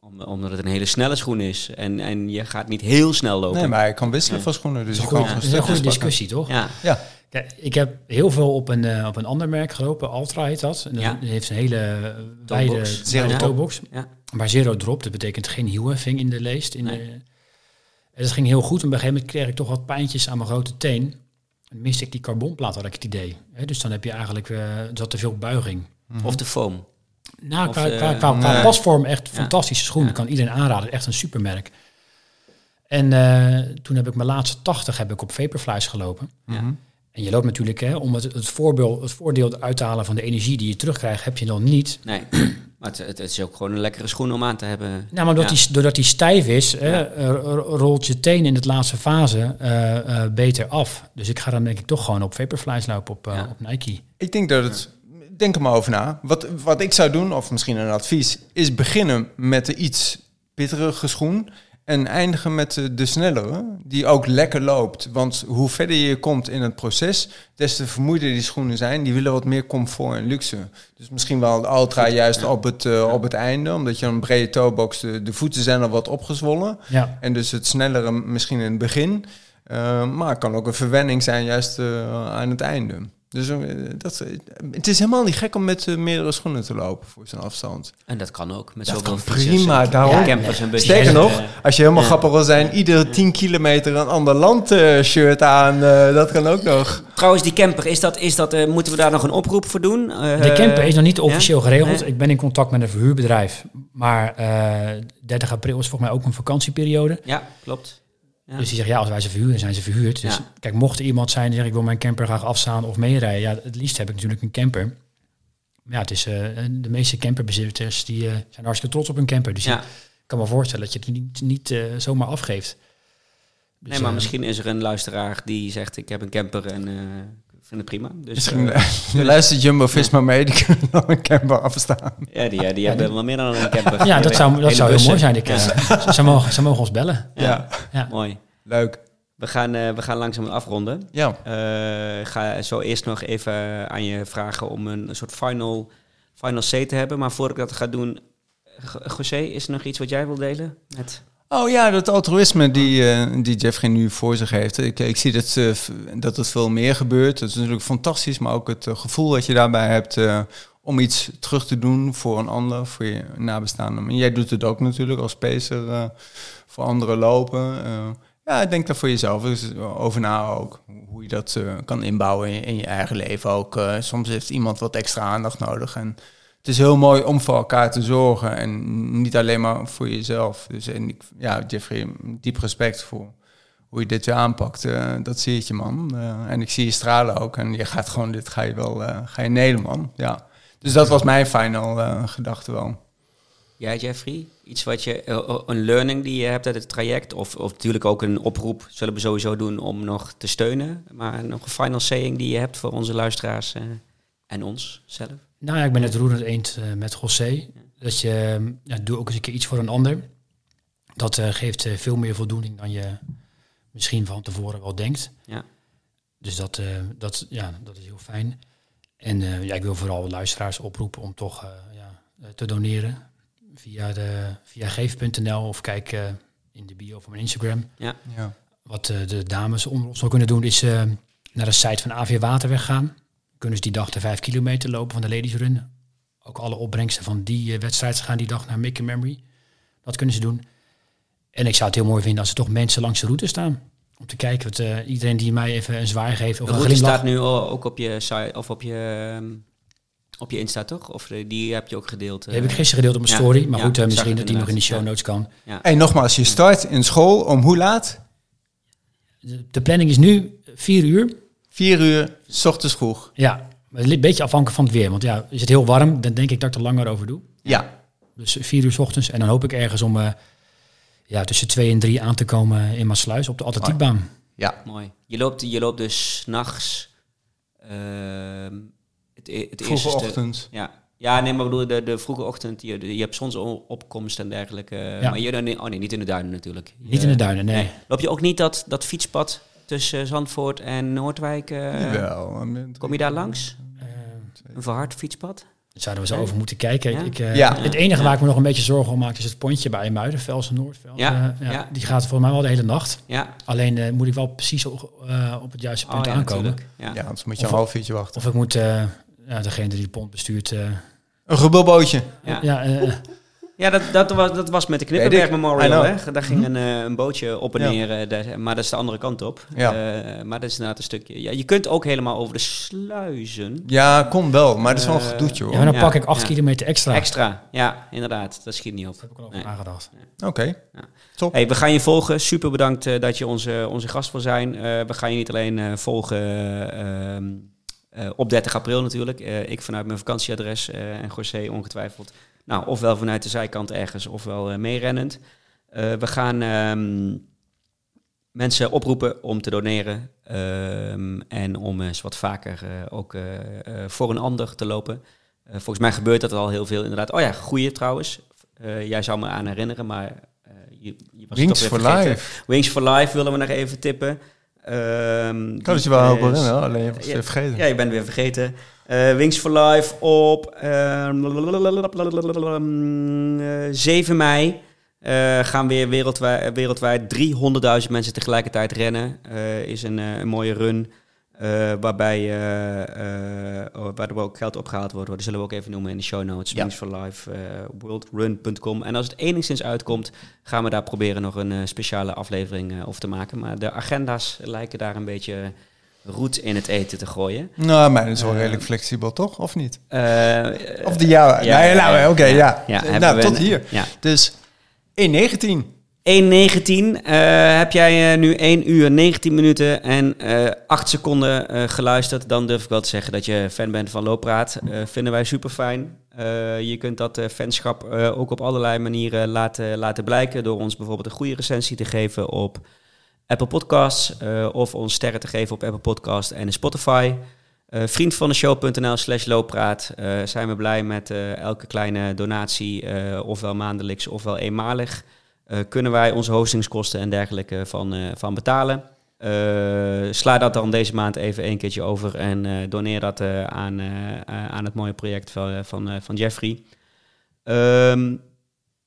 A: Om, omdat het een hele snelle schoen is. En, en je gaat niet heel snel lopen.
B: Nee, maar ik kan wisselen
A: Ja.
B: van schoenen, dus
C: dat
B: je
C: is een
B: kan
C: goede, discussie, toch?
A: Ja,
B: Ja,
C: Kijk, ik heb heel veel op een, eh, op een ander merk gelopen. Ultra heet dat. En dat
A: Ja.
C: heeft een hele wijde
A: Toebox.
B: Zero
C: toebox.
A: ja.
C: Maar zero drop, dat betekent geen hieuwheffing in de leest. In
A: Nee.
C: de, en dat ging heel goed. En op een gegeven moment kreeg ik toch wat pijntjes aan mijn grote teen. En miste ik die carbonplaat, had ik het idee. Hè, dus dan heb je eigenlijk zat te veel buiging.
A: Of de foam.
C: Nou, qua, qua, qua, qua
B: Nee.
C: pasvorm echt
A: Ja.
C: fantastische schoen.
A: Ja.
C: Dat kan iedereen aanraden. Echt een supermerk. En eh, toen heb ik mijn laatste 80 heb ik op Vaporflies gelopen.
A: Ja.
B: Mhm.
C: En je loopt natuurlijk, hè, om het, het, voorbeeld, het voordeel uit te halen van de energie die je terugkrijgt, heb je dan niet.
A: Nee. (clears throat) maar het, het is ook gewoon een lekkere schoen om aan te hebben.
C: Nou, maar doordat,
A: Ja.
C: die, doordat die stijf is, hè,
A: Ja.
C: eh, ro- rolt je teen in de laatste fase eh, eh, beter af. Dus ik ga dan denk ik toch gewoon op Vaporflies lopen op,
A: Ja.
C: op Nike.
B: Ik denk dat het. Denk er maar over na. Wat, wat ik zou doen, of misschien een advies, is beginnen met de iets pittigere schoen. En eindigen met de, de snellere, die ook lekker loopt. Want hoe verder je komt in het proces, des te vermoeider die schoenen zijn. Die willen wat meer comfort en luxe. Dus misschien wel de Ultra juist op, het, eh, op het einde, omdat je een brede toebox, de, de voeten zijn al wat opgezwollen.
C: Ja.
B: En dus het snellere misschien in het begin. Eh, maar het kan ook een verwenning zijn juist eh, aan het einde. Dus eh, dat, eh, het is helemaal niet gek om met eh, meerdere schoenen te lopen voor zo'n afstand.
A: En dat kan ook. Met
B: Dat
A: zoveel
B: kan prima, daarom. Sterker
A: En,
B: nog, als je helemaal
A: ja.
B: grappig wil zijn, iedere 10 kilometer een ander land eh, shirt aan, eh, dat kan ook nog.
A: Trouwens, die camper, is dat, is dat, eh, moeten we daar nog een oproep voor doen? Eh,
C: De camper is nog niet officieel
A: ja?
C: geregeld.
A: Nee?
C: Ik ben in contact met een verhuurbedrijf. Maar eh 30 april is volgens mij ook een vakantieperiode.
A: Ja, klopt. Ja.
C: Dus die zeggen, ja, als wij ze verhuren, zijn ze verhuurd. Dus
A: Ja.
C: kijk, mocht er iemand zijn die zegt, ik wil mijn camper graag afstaan of meerijden. Ja, het liefst heb ik natuurlijk een camper. Maar ja, het is, eh, de meeste camperbezitters die, eh, zijn hartstikke trots op hun camper. Dus
A: ja.
C: ik kan me voorstellen dat je het niet, niet eh, zomaar afgeeft. Dus,
A: Nee, maar
C: eh,
A: misschien is er een luisteraar die zegt: Ik heb een camper en vind het prima. Dus,
B: Misschien
A: eh, (laughs)
B: uh, luistert Jumbo-Visma mee, die kunnen dan een camper afstaan.
A: ja, die, ja, die hebben wel meer dan een camper.
C: Ja, dat zou, dat zou heel mooi zijn. Ik, eh, ze, mogen, ze mogen ons bellen.
B: Ja,
C: Ja.
A: Mooi.
B: leuk.
A: We gaan, eh, we gaan langzaam afronden.
B: Ja,
A: Eh, Ik ga zo eerst nog even aan je vragen om een soort final, final C te hebben. Maar voordat ik dat ga doen, José, is er nog iets wat jij wil delen? Met...
B: Oh ja, dat altruïsme die, eh, die Jeffrey nu voor zich heeft. Ik, ik zie dat, v- dat het veel meer gebeurt. Dat is natuurlijk fantastisch, maar ook het eh, gevoel dat je daarbij hebt om iets terug te doen voor een ander, voor je nabestaanden. En jij doet het ook natuurlijk als pacer voor anderen lopen. Ja, denk daar voor jezelf eens over na ook. Hoe je dat kan inbouwen in je, in je eigen leven ook. Soms heeft iemand wat extra aandacht nodig en het is heel mooi om voor elkaar te zorgen en niet alleen maar voor jezelf. Dus en ik, ja, Jeffrey, diep respect voor hoe je dit weer aanpakt. Eh, dat zie je, man. Eh, en ik zie je stralen ook. En je gaat gewoon, dit ga je wel, eh, ga je nelen, man. Ja. Dus dat was mijn final gedachte wel.
A: Jij, Jeffrey? Iets wat je, een learning die je hebt uit het traject? Of, of natuurlijk ook een oproep, zullen we sowieso doen om nog te steunen. Maar nog een final saying die je hebt voor onze luisteraars en ons zelf?
C: Nou ja, ik ben het roerend eens eh, met José. Dat je, eh, ja, doe ook eens een keer iets voor een ander. Dat eh, geeft eh, veel meer voldoening dan je misschien van tevoren wel denkt.
A: Ja.
C: Dus dat, eh, dat, ja, dat is heel fijn. En eh, ja, ik wil vooral luisteraars oproepen om toch eh, ja, te doneren via, de, via geef.nl of kijk eh, in de bio van mijn Instagram.
B: Ja.
C: Wat eh, de dames onder ons wel kunnen doen is eh, naar de site van AV Waterweg gaan. Kunnen ze die dag de vijf kilometer lopen van de Ladies Run. Ook alle opbrengsten van die eh, wedstrijd gaan die dag naar Make a Memory. Dat kunnen ze doen. En ik zou het heel mooi vinden als er toch mensen langs de route staan. Om te kijken, wat, eh, iedereen die mij even een zwaai geeft of
A: De
C: een
A: route
C: glimlach.
A: staat nu ook op je site of op je, ehm, op je Insta, toch? Of eh, die heb je ook gedeeld?
C: Heb ik gisteren gedeeld op mijn
A: Ja,
C: story. Maar
A: ja,
C: goed, misschien dat die nog in de show notes kan.
B: En nogmaals, je start in school om hoe laat?
C: De, de planning is nu vier uur.
B: Vier uur, s ochtends vroeg.
C: Ja, een beetje afhankelijk van het weer. Want ja, is het heel warm, dan denk ik dat ik er langer over doe.
B: Ja.
C: Dus vier uur 's ochtends. En dan hoop ik ergens om eh, ja, tussen twee en drie aan te komen in Maasluis op de atletiekbaan.
B: Ja.
A: Mooi. Je loopt, je loopt dus s'nachts. ehm het, e- het
B: Vroege
A: eerste
B: ochtend.
A: Ja. ja, nee, maar ik bedoel, de, de vroege ochtend, je, je hebt zonsopkomst en dergelijke. eh,
C: Ja.
A: Maar je, oh nee, niet in de duinen natuurlijk.
C: Niet in de duinen, nee.
A: Nee. Loop je ook niet dat, dat fietspad tussen Zandvoort en Noordwijk? eh,
B: Jawel.
A: kom je daar langs?
C: Eh,
A: Een verhard fietspad?
C: daar zouden we zo over moeten kijken.
A: Ja?
C: Ik, eh,
B: Ja.
C: Het enige waar ik me nog een beetje zorgen om maak is het pontje bij Muiden, Velsen Noord. Velsen,
A: Ja,
C: eh,
A: ja.
C: Die gaat volgens mij wel de hele nacht.
A: Ja.
C: Alleen eh, moet ik wel precies op, eh, op het juiste punt
A: Oh, ja,
C: aankomen.
A: Ja.
B: Ja, anders moet je
C: Of-
B: een half uurtje wachten.
C: Of ik moet eh, ja, degene die de pont bestuurt... eh,
B: Een gebbelbootje.
A: Ja.
C: Ja,
A: dat, dat, was, dat was met de Knippenberg Memorial. Hè? Daar ging een, eh, een bootje op en
B: Ja.
A: neer, eh, daar- maar dat is de andere kant op.
B: Ja.
A: Eh, maar dat is inderdaad een stukje. Ja, je kunt ook helemaal over de sluizen.
B: Ja, kon wel, maar dat is wel een gedoetje hoor.
C: ja, dan pak ik acht
A: ja.
C: kilometer extra.
A: Extra, ja, inderdaad. Dat schiet niet op.
C: Daar heb ik al over
A: Nee.
C: nagedacht.
B: Oké.
A: Hey, we gaan je volgen. Super bedankt dat je onze, onze gast wil zijn. Eh, we gaan je niet alleen eh, volgen eh, ehm, eh, op 30 april natuurlijk. Eh, ik vanuit mijn vakantieadres eh, en José ongetwijfeld. Nou, ofwel vanuit de zijkant ergens, ofwel eh meerennend. Eh, we gaan ehm, mensen oproepen om te doneren. ehm, en om eens wat vaker eh, ook voor een ander te lopen. Volgens mij gebeurt dat al heel veel inderdaad. Oh ja, goeie trouwens. Jij zou me aan herinneren, maar je, je
B: Wings
A: toch
B: for. Life.
A: Wings for Life willen we nog even tippen.
B: Ik kan het je wel helpen alleen je
A: ja,
B: het vergeten.
A: Ja, je bent weer vergeten. Eh, Wings for Life op ehm, eh, 7 mei. eh, gaan weer wereldwijd, wereldwijd 300.000 mensen tegelijkertijd rennen. Is een, een mooie run. waarbij oh, waar er ook geld opgehaald wordt. Dat zullen we ook even noemen in de show notes.
B: Ja.
A: Wings for Life, worldrun.com. En als het enigszins uitkomt, gaan we daar proberen nog een speciale aflevering over te maken. Maar de agenda's lijken daar een beetje roet in het eten te gooien.
B: Nou, mijn is wel
A: Eh,
B: redelijk flexibel, toch? Of niet?
A: Eh,
B: Of de jouwe?
A: ja,
B: nee, nou,
A: ja,
B: oké, ja.
A: ja, hebben
B: nou, tot
A: een-
B: hier.
A: Ja.
B: Dus 1.19.
A: 1.19. eh, heb jij nu 1 uur 19 minuten en eh 8 seconden geluisterd, dan durf ik wel te zeggen dat je fan bent van Looppraat. Eh vinden wij super fijn. je kunt dat fanschap ook op allerlei manieren laten, laten blijken door ons bijvoorbeeld een goede recensie te geven op Apple Podcasts of ons sterren te geven op Apple Podcasts en Spotify. Uh, vriend van de show.nl slash looppraat. zijn we blij met elke kleine donatie, ofwel maandelijks ofwel eenmalig. kunnen wij onze hostingskosten en dergelijke van, van betalen. sla dat dan deze maand even een keertje over en doneer dat aan, aan het mooie project van, van, van Jeffrey. Um,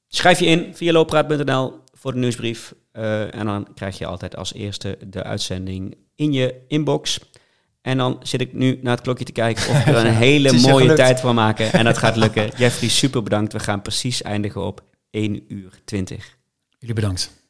A: schrijf je in via looppraat.nl voor de nieuwsbrief. Uh, en dan krijg je altijd als eerste de uitzending in je inbox. En dan zit ik nu naar het klokje te kijken of we er een (laughs) hele mooie tijd van maken. En dat gaat lukken. (laughs) Jeffrey, super bedankt. We gaan precies eindigen op 1 uur 20.
C: Jullie bedankt.